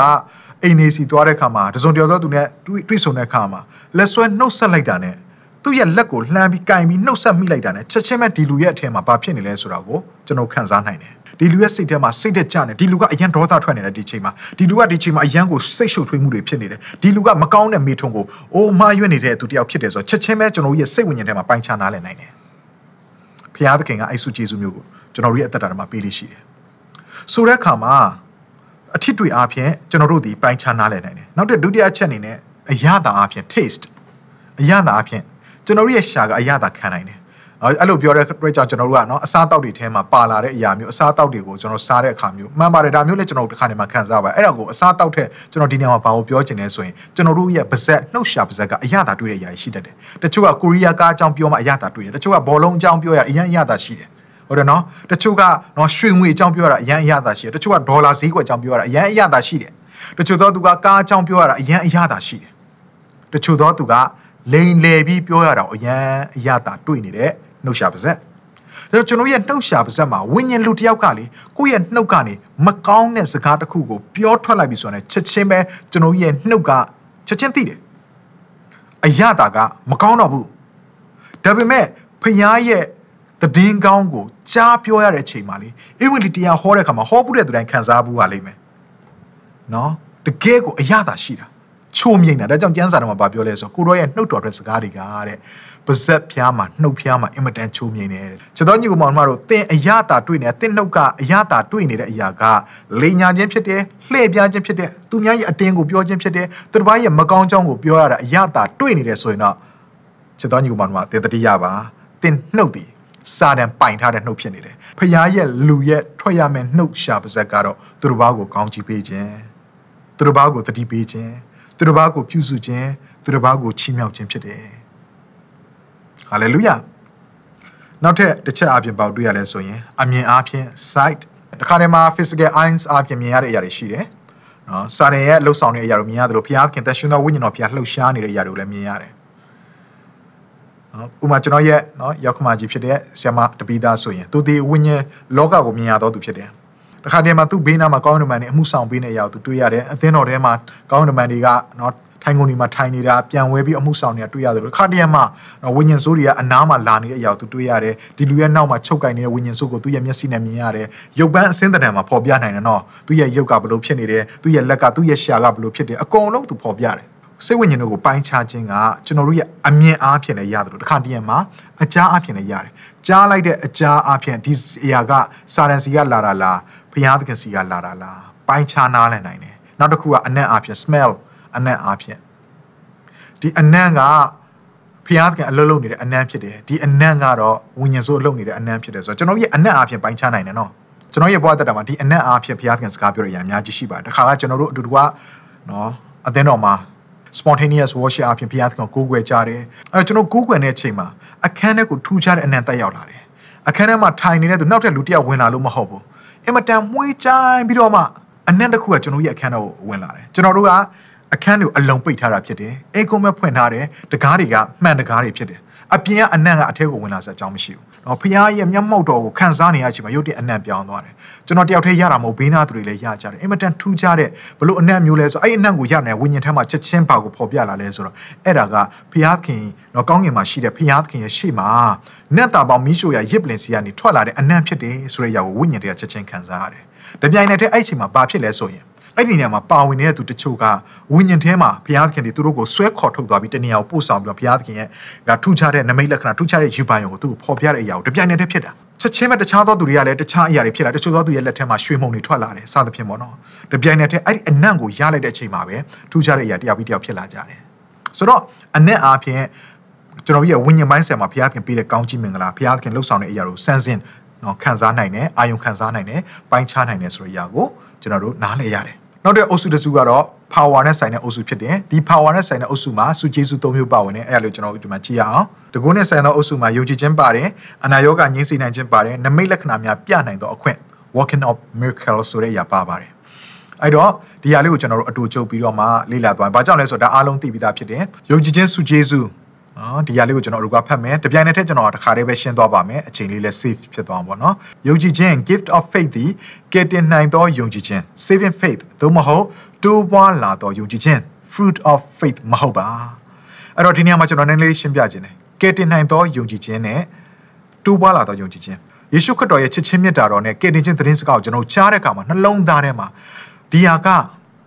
အိမ်နေစီသွားတဲ့ခါမှာတစုံတယောက်သောသူနဲ့တွေ့တွေ့ဆုံတဲ့ခါမှာလက်ဆွဲနှုတ်ဆက်လိုက်တာနဲ့ သူ့ရဲ့လက်ကိုလှမ်းပြီးကင်ပြီးနှုတ်ဆက်မိလိုက်တာနဲ့ချက်ချင်းပဲဒီလူရဲ့အထက်မှာဘာဖြစ်နေလဲဆိုတာကိုကျွန်တော်ခံစားနိုင်တယ်ဒီလူရဲ့စိတ်ထဲမှာစိတ်တက်ကြနေဒီလူကအရန်ဒေါသထွက်နေတယ်ဒီချိန်မှာဒီလူကဒီချိန်မှာအရန်ကိုစိတ်ရှုပ်ထွေးမှုတွေဖြစ်နေတယ်ဒီလူကမကောင်းတဲ့မိထုံကိုအိုးမှားရွက်နေတဲ့သူတယောက်ဖြစ်တယ်ဆိုတော့ချက်ချင်းပဲကျွန်တော်ရဲ့စိတ်ဝိညာဉ်ထဲမှာပိုင်းခြားနားလည်နိုင်တယ်ဖျားသခင်ကအဲ့ဆုကျေးဇူးမျိုးကိုကျွန်တော်ရဲ့အသက်တာထဲမှာပေးလို့ရှိတယ်ဆိုတဲ့အခါမှာအထစ်တွေအားဖြင့်ကျွန်တော်တို့ဒီပိုင်းခြားနားလည်နိုင်တယ်နောက်တဲ့ဒုတိယအချက်အနေနဲ့အရသာအားဖြင့် taste အရသာအားဖြင့် ကျွန်တော်ရဲ့ရှာကအရသာခံနိုင်တယ်အဲ့လိုပြောတဲ့အတွက်ကြောင့်ကျွန်တော်တို့ကနော်အစားအသောက်တွေထဲမှာပါလာတဲ့အရာမျိုးအစားအသောက်တွေကိုကျွန်တော်စားတဲ့အခါမျိုးမှန်ပါတယ်ဒါမျိုးလည်းကျွန်တော်တို့တစ်ခါနေမှာခံစားပါအဲ့ဒါကိုအစားအသောက်ထက်ကျွန်တော်ဒီနေရာမှာဘာကိုပြောချင်လဲဆိုရင်ကျွန်တော်တို့ရဲ့ပါဇက်နှုတ်ရှာပါဇက်ကအရသာတွေ့တဲ့အရာရှိတတ်တယ်တချို့ကကိုရီးယားကားအကြောင်းပြောမှအရသာတွေ့တယ်တချို့ကဘောလုံးအကြောင်းပြောရအရင်အရသာရှိတယ်ဟုတ်တယ်နော်တချို့ကနော်ရွှေငွေအကြောင်းပြောရတာအရင်အရသာရှိတယ်တချို့ကဒေါ်လာဈေးကွက်အကြောင်းပြောရတာအရင်အရသာရှိတယ်တချို့သောသူကကားအကြောင်းပြောရတာအရင်အရသာရှိတယ်တချို့သောသူက လိန်လေပြီးပြောရတာအရင်အရသာတွေ့နေတဲ့နှုတ်ရှာပါဇက်ဒါကျွန်တော်ရဲ့နှုတ်ရှာပါဇက်မှာဝိညာဉ်လူတစ်ယောက်ကလေကိုယ့်ရဲ့နှုတ်ကနေမကောင်းတဲ့စကားတစ်ခုကိုပြောထွက်လိုက်ပြီဆိုရင်ချက်ချင်းပဲကျွန်တော်ရဲ့နှုတ်ကချက်ချင်းသိတယ်အရသာကမကောင်းတော့ဘူးဒါပေမဲ့ဖခင်ရဲ့တည်င်းကောင်းကိုကြားပြောရတဲ့အချိန်မှာလေဧဝံဂေလိတရားဟောတဲ့အခါမှာဟောပုတဲ့သူတိုင်းခံစားဘူးပါလိမ့်မယ်နော်တကယ်ကိုအရသာရှိတာ ချိုးမြိန်တာဒါကြောင့်ကျမ်းစာတော်မှာဗာပြောလဲဆိုကိုရောရဲ့နှုတ်တော်တဲ့စကားတွေကတဲ့ပါဇက်ဖျားမှာနှုတ်ဖျားမှာအင်မတန်ချိုးမြိန်တယ်ချက်တော်ညီကောင်မတို့သင်အရသာတွေ့နေသင်နှုတ်ကအရသာတွေ့နေတဲ့အရာကလိန်ညာခြင်းဖြစ်တယ်လှည့်ပြားခြင်းဖြစ်တယ်သူများရဲ့အတင်းကိုပြောခြင်းဖြစ်တယ်သူတစ်ပါးရဲ့မကောင်းကြောင်းကိုပြောရတာအရသာတွေ့နေတယ်ဆိုရင်တော့ချက်တော်ညီကောင်မတို့သင်တတိယပါသင်နှုတ်သည်စာတန်ပိုင်ထားတဲ့နှုတ်ဖြစ်နေတယ်ဖခင်ရဲ့လူရဲ့ထွက်ရမယ့်နှုတ်ရှာပါဇက်ကတော့သူတို့ဘာကိုကောင်းချီးပေးခြင်းသူတို့ဘာကိုတတိပေးခြင်း သူတို့ဘာကိုပြုစုခြင်းသူတို့ဘာကိုချီးမြှောက်ခြင်းဖြစ်တယ်ဟာလေလုယာနောက်ထပ်တစ်ချက်အပြင်ပေါတွေ့ရလဲဆိုရင်အမြင်အားဖြင့် sight တခါတည်းမှာ physical eyes အပြင်မြင်ရတဲ့အရာတွေရှိတယ်နော်စာရန်ရဲ့လှုပ်ဆောင်တဲ့အရာတွေမြင်ရတယ်လို့ဘုရားခင်သက်ရှင်သောဝိညာဉ်တော်ဘုရားလှုပ်ရှားနေတဲ့အရာတွေကိုလည်းမြင်ရတယ်နော်ဥပမာကျွန်တော်ရဲ့နော်ရောက်ခမကြီးဖြစ်တဲ့ဆ iam တပီးသားဆိုရင်သူဒီဝိညာဉ်လောကကိုမြင်ရတော့သူဖြစ်တယ် တခါတည်းမှာသူ့ဘေးနားမှာကောင်းကင်တမန်တွေအမှုဆောင်ပေးနေရအောင်သူတွေ့ရတယ်အသင်းတော်ထဲမှာကောင်းကင်တမန်တွေကနော်ထိုင်ကုန်ဒီမှာထိုင်နေတာပြန်ဝဲပြီးအမှုဆောင်နေတာတွေ့ရတယ်လို့ခါတည်းမှာနော်ဝိညာဉ်ဆိုးတွေကအနားမှာလာနေတဲ့အရာကိုသူတွေ့ရတယ်ဒီလူရဲ့နောက်မှာချုပ်ကင်နေတဲ့ဝိညာဉ်ဆိုးကိုသူ့ရဲ့မျက်စိနဲ့မြင်ရတယ်ရုပ်ပန်းအစင်းတံမှာပေါ်ပြနိုင်တယ်နော်သူ့ရဲ့ရုပ်ကဘလို့ဖြစ်နေတယ်သူ့ရဲ့လက်ကသူ့ရဲ့ရှာကဘလို့ဖြစ်တယ်အကုန်လုံးသူပေါ်ပြတယ် စိတ်ဝိညာဉ်တို့ကိုပိုင်းခြားခြင်းကကျွန်တော်တို့ရဲ့အမြင်အားဖြင့်လည်းရတယ်လို့တခါတည်းမှာအကြားအားဖြင့်လည်းရတယ်ကြားလိုက်တဲ့အကြားအားဖြင့်ဒီအရာကစာရန်စီကလာတာလားဘုရားသခင်စီကလာတာလားပိုင်းခြားနားလည်နိုင်တယ်နောက်တစ်ခုကအနံ့အားဖြင့် smell အနံ့အားဖြင့်ဒီအနံ့ကဘုရားသခင်အလုပ်လုပ်နေတဲ့အနံ့ဖြစ်တယ်ဒီအနံ့ကတော့ဝိညာဉ်စိုးအလုပ်နေတဲ့အနံ့ဖြစ်တယ်ဆိုတော့ကျွန်တော်ရဲ့အနံ့အားဖြင့်ပိုင်းခြားနိုင်တယ်နော်ကျွန်တော်ရဲ့ဘဝတက်တာမှာဒီအနံ့အားဖြင့်ဘုရားသခင်စကားပြောရတဲ့အများကြီးရှိပါတယ်တခါကကျွန်တော်တို့အတူတူကနော်အသင်းတော်မှာ spontaneous worship အပြင်ဘုရားသခင်ကိုကိုးကွယ်ကြတယ်အဲကျွန်တော်ကိုးကွယ်တဲ့အချိန်မှာအခန်းထဲကိုထူးခြားတဲ့အနံ့တက်ရောက်လာတယ်အခန်းထဲမှာထိုင်နေတဲ့သူနောက်ထပ်လူတစ်ယောက်ဝင်လာလို့မဟုတ်ဘူးအင်မတန်မှုေးချိုင်းပြီးတော့မှအနံ့တစ်ခုကကျွန်တော်ရဲ့အခန်းထဲကိုဝင်လာတယ်ကျွန်တော်တို့ကအခန်းတွေကိုအလုံးပိတ်ထားတာဖြစ်တယ်အိတ်ကုန်းမဲ့ဖွင့်ထားတယ်တကားတွေကမှန်တကားတွေဖြစ်တယ် အပြင်ကအနံ့ကအထက်ကိုဝင်လာစအကြောင်းမရှိဘူး။နော်ဖခင်ရဲ့မျက်မှောက်တော်ကိုခံစားနေရချိန်မှာရုပ်တရက်အနံ့ပြောင်းသွားတယ်။ကျွန်တော်တယောက်တည်းရတာမဟုတ်ဘေးနားသူတွေလည်းရကြတယ်။အင်မတန်ထူးခြားတဲ့ဘလို့အနံ့မျိုးလဲဆိုအဲ့အနံ့ကိုရနေတဲ့ဝိညာဉ်ထဲမှာချက်ချင်းပါကိုပေါ်ပြလာလဲဆိုတော့အဲ့ဒါကဖခင်နော်ကောင်းကင်မှာရှိတဲ့ဖခင်ရဲ့ရှေ့မှာနတ်တာပေါင်းမိရှုရရစ်ပလင်စီကနေထွက်လာတဲ့အနံ့ဖြစ်တယ်ဆိုတဲ့အရာကိုဝိညာဉ်တွေကချက်ချင်းခံစားရတယ်။တပြိုင်နက်တည်းအဲ့ချိန်မှာဘာဖြစ်လဲဆိုရင် အဲ့ဒီနေရာမှာပါဝင်နေတဲ့သူတချို့ကဝိညာဉ်ထဲမှာဘုရားသခင်တွေသူတို့ကိုဆွဲခေါ်ထုတ်သွားပြီးတနေရာကိုပို့ဆောင်ပြီးတော့ဘုရားသခင်ရဲ့ကထူးခြားတဲ့နမိတ်လက္ခဏာထူးခြားတဲ့ယူပိုင်ကိုသူ့ကိုဖော်ပြတဲ့အရာကိုတပြိုင်နက်တည်းဖြစ်တာချက်ချင်းပဲတခြားသောသူတွေကလည်းတခြားအရာတွေဖြစ်လာတချို့သောသူရဲ့လက်ထဲမှာရွှေမုံတွေထွက်လာတယ်စသဖြင့်ပေါ့နော်တပြိုင်နက်တည်းအဲ့ဒီအနံ့ကိုရလိုက်တဲ့အချိန်မှာပဲထူးခြားတဲ့အရာတယောက်ပြီးတယောက်ဖြစ်လာကြတယ်ဆိုတော့အနံ့အားဖြင့်ကျွန်တော်ရဲ့ဝိညာဉ်ပိုင်းဆံမှာဘုရားသခင်ပေးတဲ့ကောင်းချီးမင်္ဂလာဘုရားသခင်လှုပ်ဆောင်တဲ့အရာကိုစမ်းစင်နော်ခံစားနိုင်တယ်အာယုံခံစားနိုင်တယ်ပိုင်းခြားနိုင်တယ်ဆိုတဲ့အရာကိုကျွန်တော်တို့နားလည်ရတယ် နောက်တဲ့အုပ်စုတစ်စုကတော့ power နဲ့ဆိုင်တဲ့အုပ်စုဖြစ်တယ်ဒီ power နဲ့ဆိုင်တဲ့အုပ်စုမှာစုကျေးစု၃မျိုးပါဝင်တယ်အဲ့ဒါလို့ကျွန်တော်တို့ဒီမှာကြည့်ရအောင်တကုန်းနဲ့ဆိုင်တဲ့အုပ်စုမှာယုံကြည်ခြင်းပါတယ်အနာရောဂါငြိမ်းစေနိုင်ခြင်းပါတယ်နမိတ်လက္ခဏာများပြနိုင်သောအခွင့် working of miracles ဆိုတဲ့အရာပါပါတယ်အဲ့တော့ဒီဟာလေးကိုကျွန်တော်တို့အတူချုပ်ပြီးတော့မှလေ့လာသွားရင်ဘာကြောင့်လဲဆိုတော့ဒါအားလုံးသိပြီးသားဖြစ်တယ်ယုံကြည်ခြင်းစုကျေးစု နော်ဒီဟာလေးကိုကျွန်တော်တို့ကဖတ်မယ်တပြိုင်နက်တည်းကျွန်တော်တခါတည်းပဲရှင်းသွားပါမယ်အချိန်လေးလည်း safe ဖြစ်သွားမှာပေါ့နော်ယုံကြည်ခြင်း gift of faith ဒီကယ်တင်နိုင်သောယုံကြည်ခြင်း saving faith သို့မဟုတ်တိုးပွားလာသောယုံကြည်ခြင်း fruit of faith မဟုတ်ပါအဲ့တော့ဒီနေရာမှာကျွန်တော်နည်းနည်းလေးရှင်းပြခြင်းတယ်ကယ်တင်နိုင်သောယုံကြည်ခြင်းနဲ့တိုးပွားလာသောယုံကြည်ခြင်းယေရှုခရစ်တော်ရဲ့ချစ်ချင်းမြတ်တာတော်နဲ့ကယ်တင်ခြင်းသတင်းစကားကိုကျွန်တော်ကြားတဲ့အခါမှာနှလုံးသားထဲမှာဒီဟာက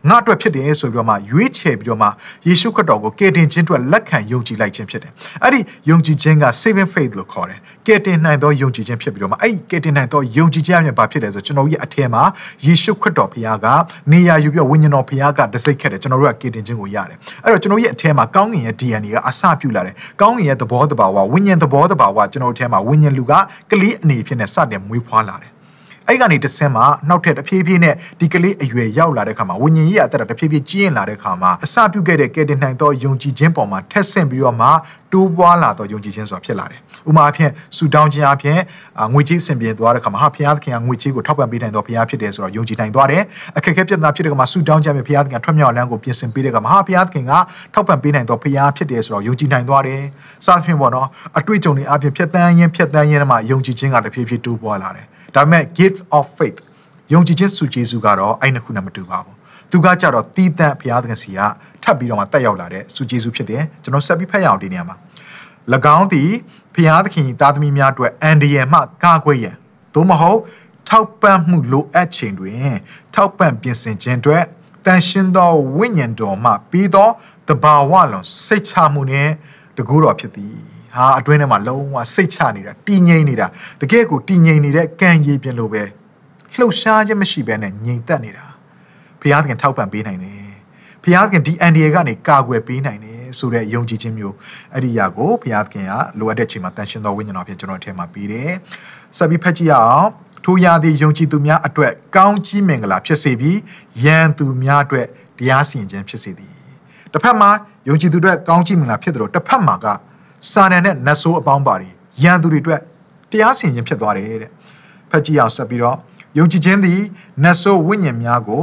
ငါအတွက်ဖြစ်တယ်ဆိုပြီးတော့မှရွေးချယ်ပြီးတော့မှယေရှုခရစ်တော်ကိုကယ်တင်ခြင်းအတွက်လက်ခံယုံကြည်လိုက်ခြင်းဖြစ်တယ်။အဲ့ဒီယုံကြည်ခြင်းက saving faith လို့ခေါ်တယ်။ကယ်တင်နိုင်သောယုံကြည်ခြင်းဖြစ်ပြီးတော့မှအဲ့ဒီကယ်တင်နိုင်သောယုံကြည်ခြင်းအမြင်ဘာဖြစ်လဲဆိုကျွန်တော်ရဲ့အထက်မှာယေရှုခရစ်တော်ဘုရားကနေရာယူပြီးဝိညာဉ်တော်ဘုရားကတစိတ်ခက်တယ်ကျွန်တော်တို့ကကယ်တင်ခြင်းကိုရတယ်။အဲ့တော့ကျွန်တော်ရဲ့အထက်မှာကောင်းကင်ရဲ့ DNA ကအစပြုလာတယ်။ကောင်းကင်ရဲ့သဘောတဘာဝဝိညာဉ်သဘောတဘာဝကျွန်တော်တို့အထက်မှာဝိညာဉ်လူကကလေးအနေဖြင့်နဲ့စတင်မွေးဖွားလာတယ် အဲ့ကနေတဆင်းမှာနောက်ထပ်တဖြည်းဖြည်းနဲ့ဒီကလေးအရွယ်ရောက်လာတဲ့ခါမှာဝิญဉ်ကြီးအသက်တာတဖြည်းဖြည်းကြီးရင်လာတဲ့ခါမှာအစပြုခဲ့တဲ့ကယ်တင်နိုင်သောယုံကြည်ခြင်းပေါ်မှာထက်ဆင့်ပြီးတော့မှတိုးပွားလာသောယုံကြည်ခြင်းဆိုတာဖြစ်လာတယ်။ဥပမာအဖြစ်ဆူတောင်းခြင်းအဖြစ်ငွေကြေးဆင်ပြေသွားတဲ့ခါမှာဟာဘုရားသခင်ကငွေကြေးကိုထောက်ပံ့ပေးနိုင်သောဘုရားဖြစ်တယ်ဆိုတော့ယုံကြည်နိုင်သွားတယ်။အခက်အခဲပြဿနာဖြစ်တဲ့ခါမှာဆူတောင်းခြင်းအဖြစ်ဘုရားသခင်ထွက်မြောက်လမ်းကိုပြင်ဆင်ပေးတဲ့ခါမှာဟာဘုရားသခင်ကထောက်ပံ့ပေးနိုင်သောဘုရားဖြစ်တယ်ဆိုတော့ယုံကြည်နိုင်သွားတယ်။စသဖြင့်ပေါ့နော်အတွေ့အကြုံတွေအဖြစ်ဖြတ်တန်းရင်းဖြတ်တန်းရင်းမှာယုံကြည်ခြင်းကတဖြည်းဖြည်းတိုးပွားလာတယ်။ ဒါပေမဲ့ gift of faith ယုံကြည်ခြင်းစုကျေးဇူးကတော့အဲ့နှစ်ခုနဲ့မတူပါဘူးသူကကြတော့တီးတန့်ဘုရားသခင်စီကထပ်ပြီးတော့မှတက်ရောက်လာတဲ့စုကျေးဇူးဖြစ်တယ်ကျွန်တော်ဆက်ပြီးဖတ်ရအောင်ဒီနေရာမှာ၎င်းသည်ဘုရားသခင်သားသမီးများအတွက်အန်ဒီယယ်မှကာကွယ်ရန်သို့မဟုတ်ထောက်ပံ့မှုလိုအပ်ချိန်တွင် ထောက်ပံ့ပြင်ဆင်ခြင်းအတွက်တန်ရှင်းသောဝိညာဉ်တော်မှပြီးသောတဘာဝလုံးစိတ်ချမှုနဲ့တကူတော်ဖြစ်သည် ဟာအတွင်းထဲမှာလုံးဝစိတ်ချနေတာတည်ငြိမ်နေတာတကယ်ကိုတည်ငြိမ်နေတဲ့ကံရည်ပြင်လိုပဲလှုပ်ရှားခြင်းမရှိဘဲနဲ့ငြိမ်သက်နေတာဘုရားသခင်ထောက်ပံ့ပေးနိုင်တယ်ဘုရားသခင်ဒီအန်ဒီယေကနေကာကွယ်ပေးနိုင်တယ်ဆိုတဲ့ယုံကြည်ခြင်းမျိုးအဲ့ဒီຢာကိုဘုရားသခင်ကလိုအပ်တဲ့ချိန်မှာတန်ရှင်တော်ဝိညာဉ်တော်ဖြင့်ကျွန်တော်အထက်မှာပေးတယ်ဆက်ပြီးဖတ်ကြည့်ရအောင်ထိုရာသည့်ယုံကြည်သူများအတွက်ကောင်းကြီးမင်္ဂလာဖြစ်စေပြီးယံသူများအတွက်တရားစီရင်ခြင်းဖြစ်စေသည်တစ်ဖက်မှာယုံကြည်သူအတွက်ကောင်းကြီးမင်္ဂလာဖြစ်တယ်လို့တစ်ဖက်မှာက စာနန်နဲ့နတ်ဆိုးအပေါင်းပါတွေယံသူတွေအတွက်တရားစီရင်ခြင်းဖြစ်သွားတယ်တဲ့ဖတ်ကြည့်အောင်ဆက်ပြီးတော့ယုံကြည်ခြင်းသည်နတ်ဆိုးဝိညာဉ်များကို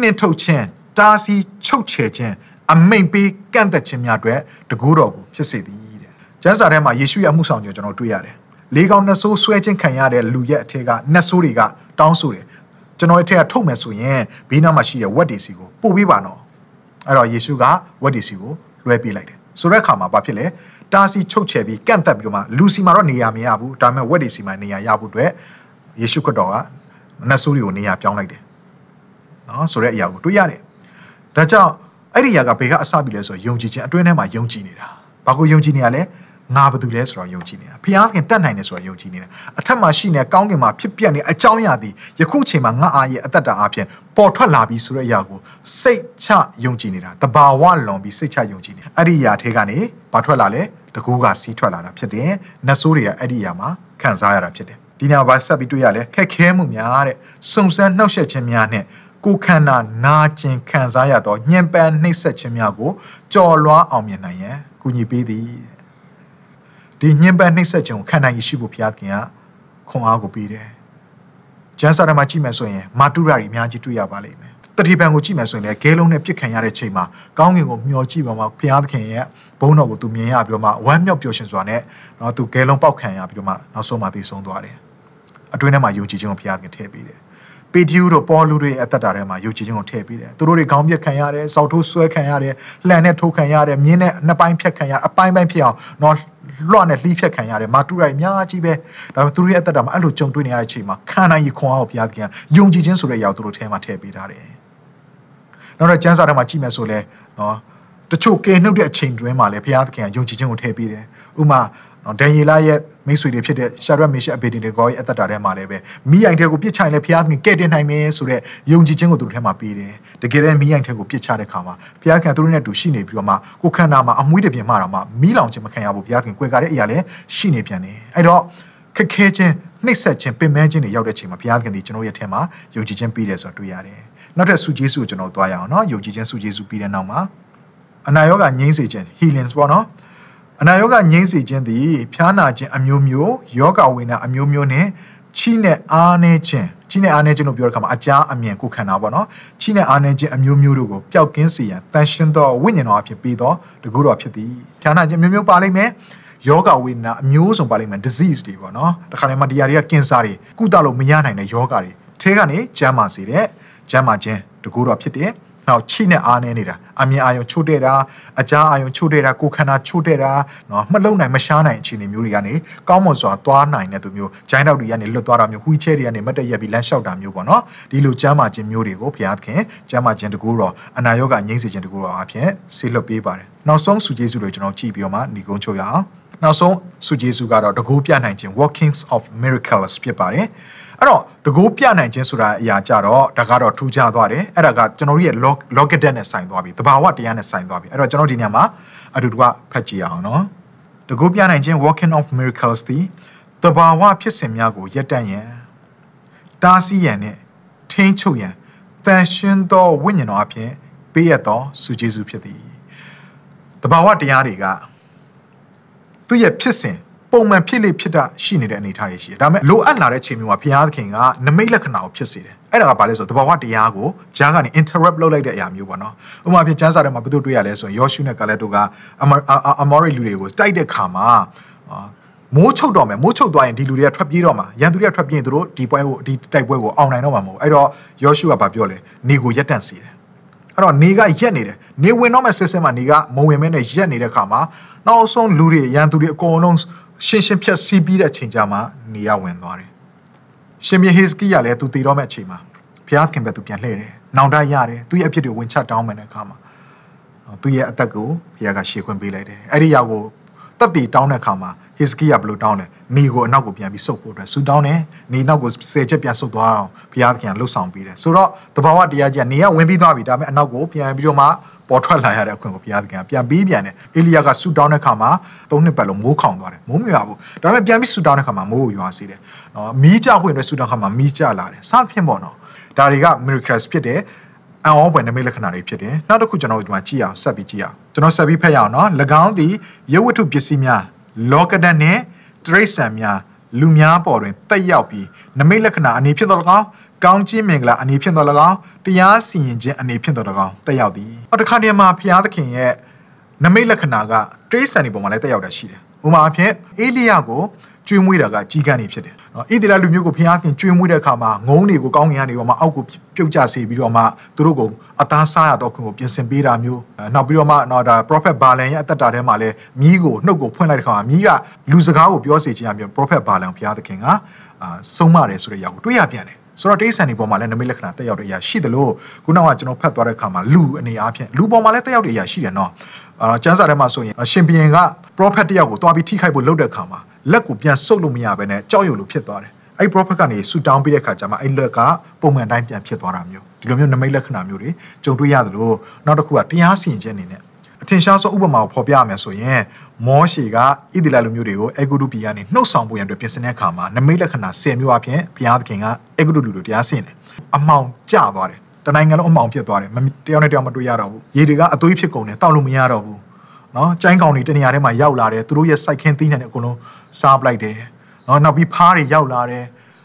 နှင်ထုတ်ခြင်းတားဆီးချုပ်ချယ်ခြင်းအမိန်ပေးကန့်သက်ခြင်းများအတွက်တကူတော်ကိုဖြစ်စေသည်တဲ့ကျမ်းစာထဲမှာယေရှုရဲ့အမှုဆောင်ခြင်းကျွန်တော်တွေ့ရတယ်လေးကောင်နှဆိုးဆွဲခြင်းခံရတဲ့လူရဲ့အထက်ကနှဆိုးတွေကတောင်းဆိုတယ်ကျွန်တော်ရဲ့အထက်ကထုတ်မယ်ဆိုရင်ဘေးနားမှာရှိတဲ့ဝက်တွေစီကိုပို့ပေးပါနော်အဲ့တော့ယေရှုကဝက်တွေစီကိုလွှဲပေးလိုက်တယ် ဆိုတဲ့အခါမှာဘာဖြစ်လဲတားစီချုပ်ချယ်ပြီးကန့်သက်ပြီးတော့မှလူစီမှာတော့နေရာမရဘူးဒါပေမဲ့ဝက်တွေစီမှာနေရာရဖို့အတွက်ယေရှုခရစ်တော်ကနတ်ဆိုးတွေကိုနေရာပြောင်းလိုက်တယ်နော်ဆိုတဲ့အရာကိုတွေ့ရတယ်ဒါကြောင့်အဲ့ဒီအရာကဘယ်ကအစပြီလဲဆိုတော့ယုံကြည်ခြင်းအတွင်းထဲမှာယုံကြည်နေတာဘာကိုယုံကြည်နေရလဲ ငါဘာတူလဲဆိုတော့ယုံကြည်နေတာဖျားခင်တတ်နိုင်တယ်ဆိုတော့ယုံကြည်နေတာအထက်မှာရှိနေကောင်းကင်မှာဖြစ်ပျက်နေအကြောင်းအရာသည်ယခုချိန်မှာငါအားရဲ့အသက်တာအပြင်ပေါ်ထွက်လာပြီဆိုတဲ့အရာကိုစိတ်ချယုံကြည်နေတာတဘာဝလွန်ပြီးစိတ်ချယုံကြည်နေအဲ့ဒီအရာထဲကနေဘာထွက်လာလဲတကူကစီးထွက်လာတာဖြစ်တယ်နတ်ဆိုးတွေကအဲ့ဒီအရာမှာခံစားရတာဖြစ်တယ်ဒီနေ့ဘာဆက်ပြီးတွေ့ရလဲခက်ခဲမှုများတဲ့စုံစမ်းနှောက်ယှက်ခြင်းများနဲ့ကိုခန္ဓာနာကျင်ခံစားရသောညှဉ်းပန်းနှိပ်စက်ခြင်းများကိုကြော်လွှားအောင်မြင်နိုင်ရန်ကူညီပေးသည် ဒီညှဉ်းပန်းနှိပ်စက်ခြင်းကိုခံနိုင်ရရှိဖို့ဘုရားခင်ကခွန်အားကိုပေးတယ်။ကျမ်းစာထဲမှာကြည့်မယ်ဆိုရင်မာတုရတွေအများကြီးတွေ့ရပါလိမ့်မယ်။တတိပံကိုကြည့်မယ်ဆိုရင်လည်းဂဲလုံးနဲ့ပြစ်ခံရတဲ့ချိန်မှာကောင်းကင်ကိုမျှော်ကြည့်ပါမှဘုရားသခင်ရဲ့ဘုန်းတော်ကိုသူမြင်ရပြီးတော့မှဝမ်းမြောက်ပျော်ရွှင်စွာနဲ့တော့သူဂဲလုံးပေါက်ခံရပြီးတော့မှနောက်ဆုံးမှသိဆုံးသွားတယ်။အတွင်းထဲမှာယုံကြည်ခြင်းကိုဘုရားသခင်ထည့်ပေးတယ်။ ပေတျုတို့ပေါ်လူတွေအသက်တာထဲမှာယုံကြည်ခြင်းကိုထည့်ပေးတယ်။သူတို့တွေခေါင်းပြက်ခံရတယ်၊စောက်ထိုးဆွဲခံရတယ်၊လှန်နဲ့ထိုးခံရတယ်၊မြင်းနဲ့နှစ်ပိုင်းဖြတ်ခံရအပိုင်းပိုင်းဖြစ်အောင်တော့လွှတ်နဲ့လှီးဖြတ်ခံရတယ်မာတူရိုင်အများကြီးပဲဒါပေမဲ့သူတို့ရဲ့အသက်တာမှာအဲ့လိုကြုံတွေ့နေရတဲ့အချိန်မှာခံနိုင်ရခွန်အားကိုဘုရားသခင်ယုံကြည်ခြင်းဆိုတဲ့အရာကိုသူတို့ထဲမှာထည့်ပေးထားတယ်နောက်တော့ကျမ်းစာထဲမှာကြည့်မယ်ဆိုလဲနော်တချို့ကဲနှုတ်တဲ့အချိန်တွင်းမှာလည်းဘုရားသခင်ကယုံကြည်ခြင်းကိုထည့်ပေးတယ်ဥမာ နော်ဒန်ယေလရဲ့မိတ်ဆွေတွေဖြစ်တဲ့ရှာရက်မေရှက်အဘေဒီနေကောရဲ့အသက်တာထဲမှာလည်းပဲမိအိုင်ထဲကိုပြစ်ချရင်လည်းဖျားခင်ကဲ့တင်နိုင်မယ်ဆိုတဲ့ယုံကြည်ခြင်းကိုသူတို့ထဲမှာပေးတယ်တကယ်တမ်းမိအိုင်ထဲကိုပြစ်ချတဲ့ခါမှာဖျားခင်သူတို့နဲ့တူရှိနေပြီးတော့မှကိုခန္ဓာမှာအမွှေးတပြင်းမှတာမှမိလောင်ခြင်းမခံရဘူးဖျားခင်ကြွယ်ကားတဲ့အရာလည်းရှိနေပြန်တယ်အဲ့တော့ခက်ခဲခြင်းနှိပ်စက်ခြင်းပင်ပန်းခြင်းတွေရောက်တဲ့အချိန်မှာဘုရားခင်ဒီကျွန်တော်ရဲ့ထဲမှာယုံကြည်ခြင်းပြီးတယ်ဆိုတာတွေ့ရတယ်။နောက်ထပ်ဆုကျေးဇူးကိုကျွန်တော်သွားရအောင်နော်။ယုံကြည်ခြင်းဆုကျေးဇူးပြီးတဲ့နောက်မှာအနာရောဂါငြိမ်းစေခြင်း healings ပေါ့နော်။ အနာရောဂါငြိမ်းစေခြင်းသည်ဖျားနာခြင်းအမျိုးမျိုးယောဂဝေဒနာအမျိုးမျိုးနဲ့ချိနဲ့အားနေခြင်းချိနဲ့အားနေခြင်းလို့ပြောတဲ့အခါမှာအကြားအမြင်ကိုခန္ဓာပေါ့နော်ချိနဲ့အားနေခြင်းအမျိုးမျိုးတို့ကိုပျောက်ကင်းစေရန်တန်ရှင်းသောဝိညာဉ်တော်အဖြစ်ပြီးတော့တကူတော်ဖြစ်သည်ဖျားနာခြင်းမျိုးမျိုးပါလိမ့်မယ်ယောဂဝေဒနာအမျိုးစုံပါလိမ့်မယ် disease တွေပေါ့နော်တခါတည်းမှာဒီຢာတွေကကင်ဆာတွေကုသလို့မရနိုင်တဲ့ယောဂတွေထဲကနေကျန်းမာစေတဲ့ကျန်းမာခြင်းတကူတော်ဖြစ်တယ် နောက်ချိနဲ့အားနေနေတာအမြင်အာရုံချို့တဲ့တာအကြားအာရုံချို့တဲ့တာကိုယ်ခန္ဓာချို့တဲ့တာနော်မလုံနိုင်မရှားနိုင်အခြေအနေမျိုးတွေကနေကောင်းမွန်စွာသွားနိုင်တဲ့သူမျိုးဂျိုင်းတောက်တွေကနေလွတ်သွားတာမျိုးဝီချဲတွေကနေမတ်တက်ရက်ပြီးလမ်းလျှောက်တာမျိုးပေါ့နော်ဒီလိုကျမ်းမာခြင်းမျိုးတွေကိုဘုရားသခင်ကျမ်းမာခြင်းတကူတော့အနာရောဂါငြိမ့်စေခြင်းတကူတော့အဖြစ်ဆေးလွတ်ပေးပါတယ်နောက်ဆုံးစုကျေးဇူးတွေကျွန်တော်ကြည့်ပြီးတော့မှညီကုန်းချုပ်ရအောင်နောက်ဆုံးစုကျေးဇူးကတော့တကူပြနိုင်ခြင်း workings of miracles ဖြစ်ပါတယ် အဲ့တော့တကိုးပြနိုင်ခြင်းဆိုတာအရာကြတော့ဒါကတော့ထူးခြားသွားတယ်အဲ့ဒါကကျွန်တော်တို့ရဲ့ logic နဲ့ဆိုင်သွားပြီတဘာဝတရားနဲ့ဆိုင်သွားပြီအဲ့တော့ကျွန်တော်ဒီညမှာအတူတူကဖတ်ကြည့်အောင်နော်တကိုးပြနိုင်ခြင်း working of miracles သည်တဘာဝဖြစ်စဉ်များကိုရက်တန့်ရန်တားဆီးရန်နဲ့ထိန်းချုပ်ရန်တန်ရှင်းသောဝိညာဉ်တော်အဖြစ်ပေးရသောစုကျေးဇူးဖြစ်သည်တဘာဝတရားတွေကသူ့ရဲ့ဖြစ်စဉ် ပုံမှန်ဖြစ်လေဖြစ်တာရှိနေတဲ့အနေအထားတွေရှိတယ်။ဒါပေမဲ့လိုအပ်လာတဲ့ချိန်မျိုးမှာဘုရားသခင်ကနမိတ်လက္ခဏာကိုဖြစ်စေတယ်။အဲ့ဒါကဘာလဲဆိုတော့တဘာဝတရားကိုဂျားကနေ interrupt လုပ်လိုက်တဲ့အရာမျိုးပေါ့နော်။ဥပမာဖြစ်ကျမ်းစာထဲမှာဘယ်သူတွေ့ရလဲဆိုရင်ယောရှုနဲ့ကာလက်တို့ကအမောရီလူတွေကိုတိုက်တဲ့ခါမှာမိုးချုပ်တော့မယ်မိုးချုပ်သွားရင်ဒီလူတွေကထွက်ပြေးတော့မှာရန်သူတွေကထွက်ပြေးရင်သူတို့ဒီပွဲကိုဒီတိုက်ပွဲကိုအောင်နိုင်တော့မှာမဟုတ်အဲ့တော့ယောရှုကဘာပြောလဲနေကိုရက်တန့်စေတယ်အဲ့တော့နေကရက်နေတယ်နေဝင်တော့မဲ့ဆစ်စင်မှာနေကမဝင်မဲနဲ့ရက်နေတဲ့ခါမှာနောက်ဆုံးလူတွေရန်သူတွေအကုန်လုံး ရှင်းရှင်းဖြတ်စီးပြီးတဲ့အချိန်ကြမှာနေရဝင်သွားတယ်ရှင်မြေဟေစကီကလည်းသူတည်တော့မဲ့အချိန်မှာဘုရားခင်ပဲသူပြန်လှည့်တယ်နောင်တရတယ်သူ့ရဲ့အဖြစ်တွေဝင်ချတောင်းမယ်တဲ့အခါမှာသူ့ရဲ့အသက်ကိုဘုရားကရှေ့ခွင့်ပေးလိုက်တယ်အဲ့ဒီရောက်ကို တက်တီတောင်းတဲ့အခါမှာဟေစကီကဘယ်လိုတောင်းလဲနေကိုအနောက်ကိုပြန်ပြီးဆုပ်ဖို့အတွက်ဆူတောင်းတယ်နေနောက်ကိုဆယ်ချက်ပြန်ဆုပ်သွားအောင်ဘုရားခင်ကလှုပ်ဆောင်ပေးတယ်ဆိုတော့တဘာဝတရားကြီးကနေကဝင်ပြီးသွားပြီဒါပေမဲ့အနောက်ကိုပြန်ပြီးတော့မှပေါ်ထွက်လာရတဲ့အခွင့်ကိုဘုရားသခင်ကပြန်ပြီးပြန်တယ်အေလိယကဆူတောင်းတဲ့ခါမှာသုံးနှစ်ပတ်လုံးမိုးခေါင်သွားတယ်မိုးမရွာဘူးဒါပေမဲ့ပြန်ပြီးဆူတောင်းတဲ့ခါမှာမိုးကိုရွာစေတယ်နော်မီးကြခွင့်အတွက်ဆူတောင်းခါမှာမီးကြလာတယ်စသဖြင့်ပေါ့နော်ဒါတွေက miracles ဖြစ်တယ် အံ့ဩဖွယ်နမိတ်လက္ခဏာတွေဖြစ်တယ်နောက်တစ်ခုကျွန်တော်တို့ဒီမှာကြည့်အောင်ဆက်ပြီးကြည့်အောင်ကျွန်တော်ဆက်ပြီးဖတ်ရအောင်နော်၎င်းသည်ရုပ်ဝတ္ထုပစ္စည်းများလောကဒတ်နှင့်တရိษံများလူများပေါ်တွင်တက်ရောက်ပြီးနမိတ်လက္ခဏာအနေဖြစ်သော၎င်းကောင်းခြင်းမင်္ဂလာအနေဖြင့်တော်၎င်းတရားစီရင်ခြင်းအနေဖြင့်တော်၎င်းတက်ရောက်သည်။အော်တခါတည်းမှာဘုရားသခင်ရဲ့နမိတ်လက္ခဏာကတိရစ္ဆာန်တွေပေါ်မှာလည်းတက်ရောက်တာရှိတယ်။ဥပမာအဖြစ်အေလိယကို ကျွေးမွေးတာကကြီးကန်းနေဖြစ်တယ်နော်ဣသရေလလူမျိုးကိုဖျားခင်ကျွေးမွေးတဲ့အခါမှာငုံတွေကိုကောင်းကင်ကနေတော့မှအောက်ကိုပြုတ်ကျစေပြီးတော့မှသူတို့ကိုအသားစားရတော့ခွင့်ကိုပြင်ဆင်ပေးတာမျိုးနောက်ပြီးတော့မှနော်ဒါ prophet ဘာလန်ရဲ့အသက်တာထဲမှာလဲမြီးကိုနှုတ်ကိုဖွင့်လိုက်တဲ့အခါမှာမြီးကလူစကားကိုပြောစေခြင်းအပြင် prophet ဘာလန်ဘုရားသခင်ကအာဆုံးမတယ်ဆိုတဲ့အရာကိုတွေ့ရပြန်တယ်ဆိုတော့တိရစ္ဆာန်တွေပေါ်မှာလည်းနမိတ်လက္ခဏာတက်ရောက်တဲ့အရာရှိတယ်လို့ခုနကကျွန်တော်ဖတ်သွားတဲ့အခါမှာလူအနေအားဖြင့်လူပေါ်မှာလည်းတက်ရောက်တဲ့အရာရှိတယ်နော်အာကျမ်းစာထဲမှာဆိုရင်ရှင်ဘီရင်က prophet တယောက်ကိုတွားပြီးထိခိုက်ဖို့လုပ်တဲ့အခါမှာ လက်ကိုပြန်ဆုပ်လို့မရဘဲနဲ့ကြောက်ရွံ့လို့ဖြစ်သွားတယ်အဲ့ prophet ကနေဆူတောင်းပြီးတဲ့အခါကျမှအဲ့လက်ကပုံမှန်တိုင်းပြန်ဖြစ်သွားတာမျိုးဒီလိုမျိုးနမိတ်လက္ခဏာမျိုးတွေကြုံတွေ့ရတယ်လို့နောက်တစ်ခုကတရားစီရင်ခြင်းအနေနဲ့အထင်ရှားဆုံးဥပမာကိုဖော်ပြရမယ်ဆိုရင်မောရှေကဣသရေလလူမျိုးတွေကိုအေဂုတုပြည်ကနေနှုတ်ဆောင်ဖို့ရန်အတွက်ပြင်ဆင်တဲ့အခါမှာနမိတ်လက္ခဏာ10မျိုးအပြင်ဘုရားသခင်ကအေဂုတုလူတို့တရားစီရင်တယ်အမှောင်ကျသွားတယ်တနိုင်ငံလုံးအမှောင်ဖြစ်သွားတယ်တယောက်နဲ့တယောက်မတွေ့ရတော့ဘူးရေတွေကအသွေးဖြစ်ကုန်တယ်တောက်လို့မရတော့ဘူး နော်ကျိုင်းကောင်တွေတနေရာထဲမှာရောက်လာတယ်သူတို့ရဲ့စိုက်ခင်းသီးနှံတွေအကုန်လုံးစားပလိုက်တယ်နော်နောက်ပြီးဖားတွေရောက်လာတယ်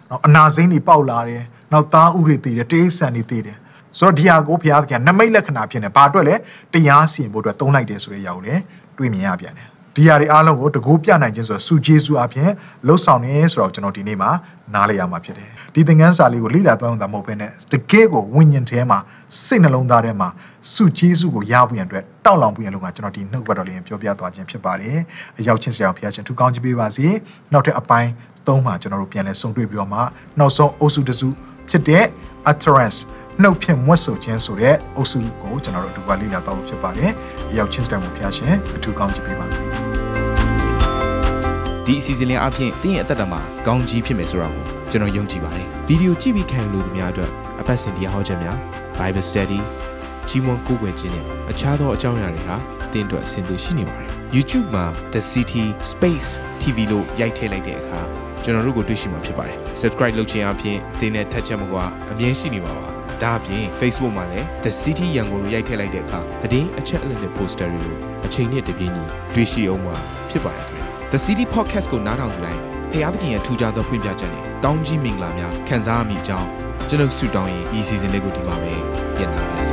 နော်အနာစိမ့်တွေပေါက်လာတယ်နောက်သားဥတွေတည်တယ်တေးဆန်တွေတည်တယ်ဆိုတော့ဒီဟာကိုဘုရားသခင်နမိတ်လက္ခဏာဖြစ်နေဘာအတွက်လဲတရားစီရင်ဖို့အတွက်သုံးလိုက်တယ်ဆိုတဲ့အရာကိုလည်းတွေ့မြင်ရပြန်တယ် ဒီဟာတွေအားလုံးကိုတကူပြနိုင်ခြင်းဆိုတော့စူဂျေစုအပြင်လှုပ်ဆောင်နေဆိုတော့ကျွန်တော်ဒီနေ့မှာနားလည်ရမှာဖြစ်တယ်ဒီသင်ခန်းစာလေးကိုလေ့လာသွားအောင်သာမဟုတ်ဘဲနဲ့တကယ်ကိုဝိညာဉ်ထဲမှာစိတ်နှလုံးသားထဲမှာစူဂျေစုကိုရဖို့ရန်အတွက်တောက်လောင်ဖို့ရန်လို့ကကျွန်တော်ဒီနှုတ်ဘတ်တော်လေးပြောပြသွားခြင်းဖြစ်ပါတယ်အရောက်ချင်းစရာဘုရားရှင်ထူကောင်းချပေးပါစေနောက်ထပ်အပိုင်းသုံးမှာကျွန်တော်တို့ပြန်လဲဆုံတွေ့ပြီးတော့မှနောက်ဆုံးအုပ်စုတစုဖြစ်တဲ့ utterance နှုတ်ဖြင့်မွတ်ဆိုခြင်းဆိုတဲ့အုပ်စုကိုကျွန်တော်တို့အတူပါလေ့လာတော့ဖြစ်ပါတယ်အရောက်ချင်းစတဲ့မှာဘုရားရှင်အထူးကောင်းချပေးပါစေဒီအစီအစဉ်လေးအပြင်တင်းရဲ့အသက်တာမှာကောင်းကြီးဖြစ်မယ်ဆိုတာကိုကျွန်တော်ယုံကြည်ပါတယ်ဗီဒီယိုကြည့်ပြီးခံယူလို့သူများအတွက်အပတ်စဉ်တရားဟောခြင်းများ Bible Study ကြီးမွန်ကိုယ်ွယ်ခြင်းနဲ့အခြားသောအကြောင်းအရာတွေဟာတင်းအတွက်အဆင်သင့်ရှိနေပါတယ် YouTube မှာ The City Space TV လို့ရိုက်ထည့်လိုက်တဲ့အခါကျွန်တော်တို့ကိုတွေ့ရှိမှာဖြစ်ပါတယ် Subscribe လုပ်ခြင်းအပြင်တင်းနဲ့ထက်ချက်မကွာအမြင်ရှိနေပါပါ ဒါအပြင် Facebook မှာလည်း The City ရန်ကုန်လို့ရိုက်ထည့်လိုက်တဲ့အခါသတင်းအချက်အလက်တွေ poster တွေကိုအချိန်နဲ့တပြေးညီတွေ့ရှိအောင်မှာဖြစ်ပါတယ်ခင်ဗျာ The City Podcast ကိုနားထောင်ကြတိုင်းဖျားသခင်ရဲ့ထူကြသောဖွင့်ပြချက်နဲ့ကောင်းကြီးမင်္ဂလာများခံစားမိကြောင်းကျွန်တော်ဆုတောင်းရင်ဒီ season လေးကိုဒီမှာပဲပြန်လာပါစေ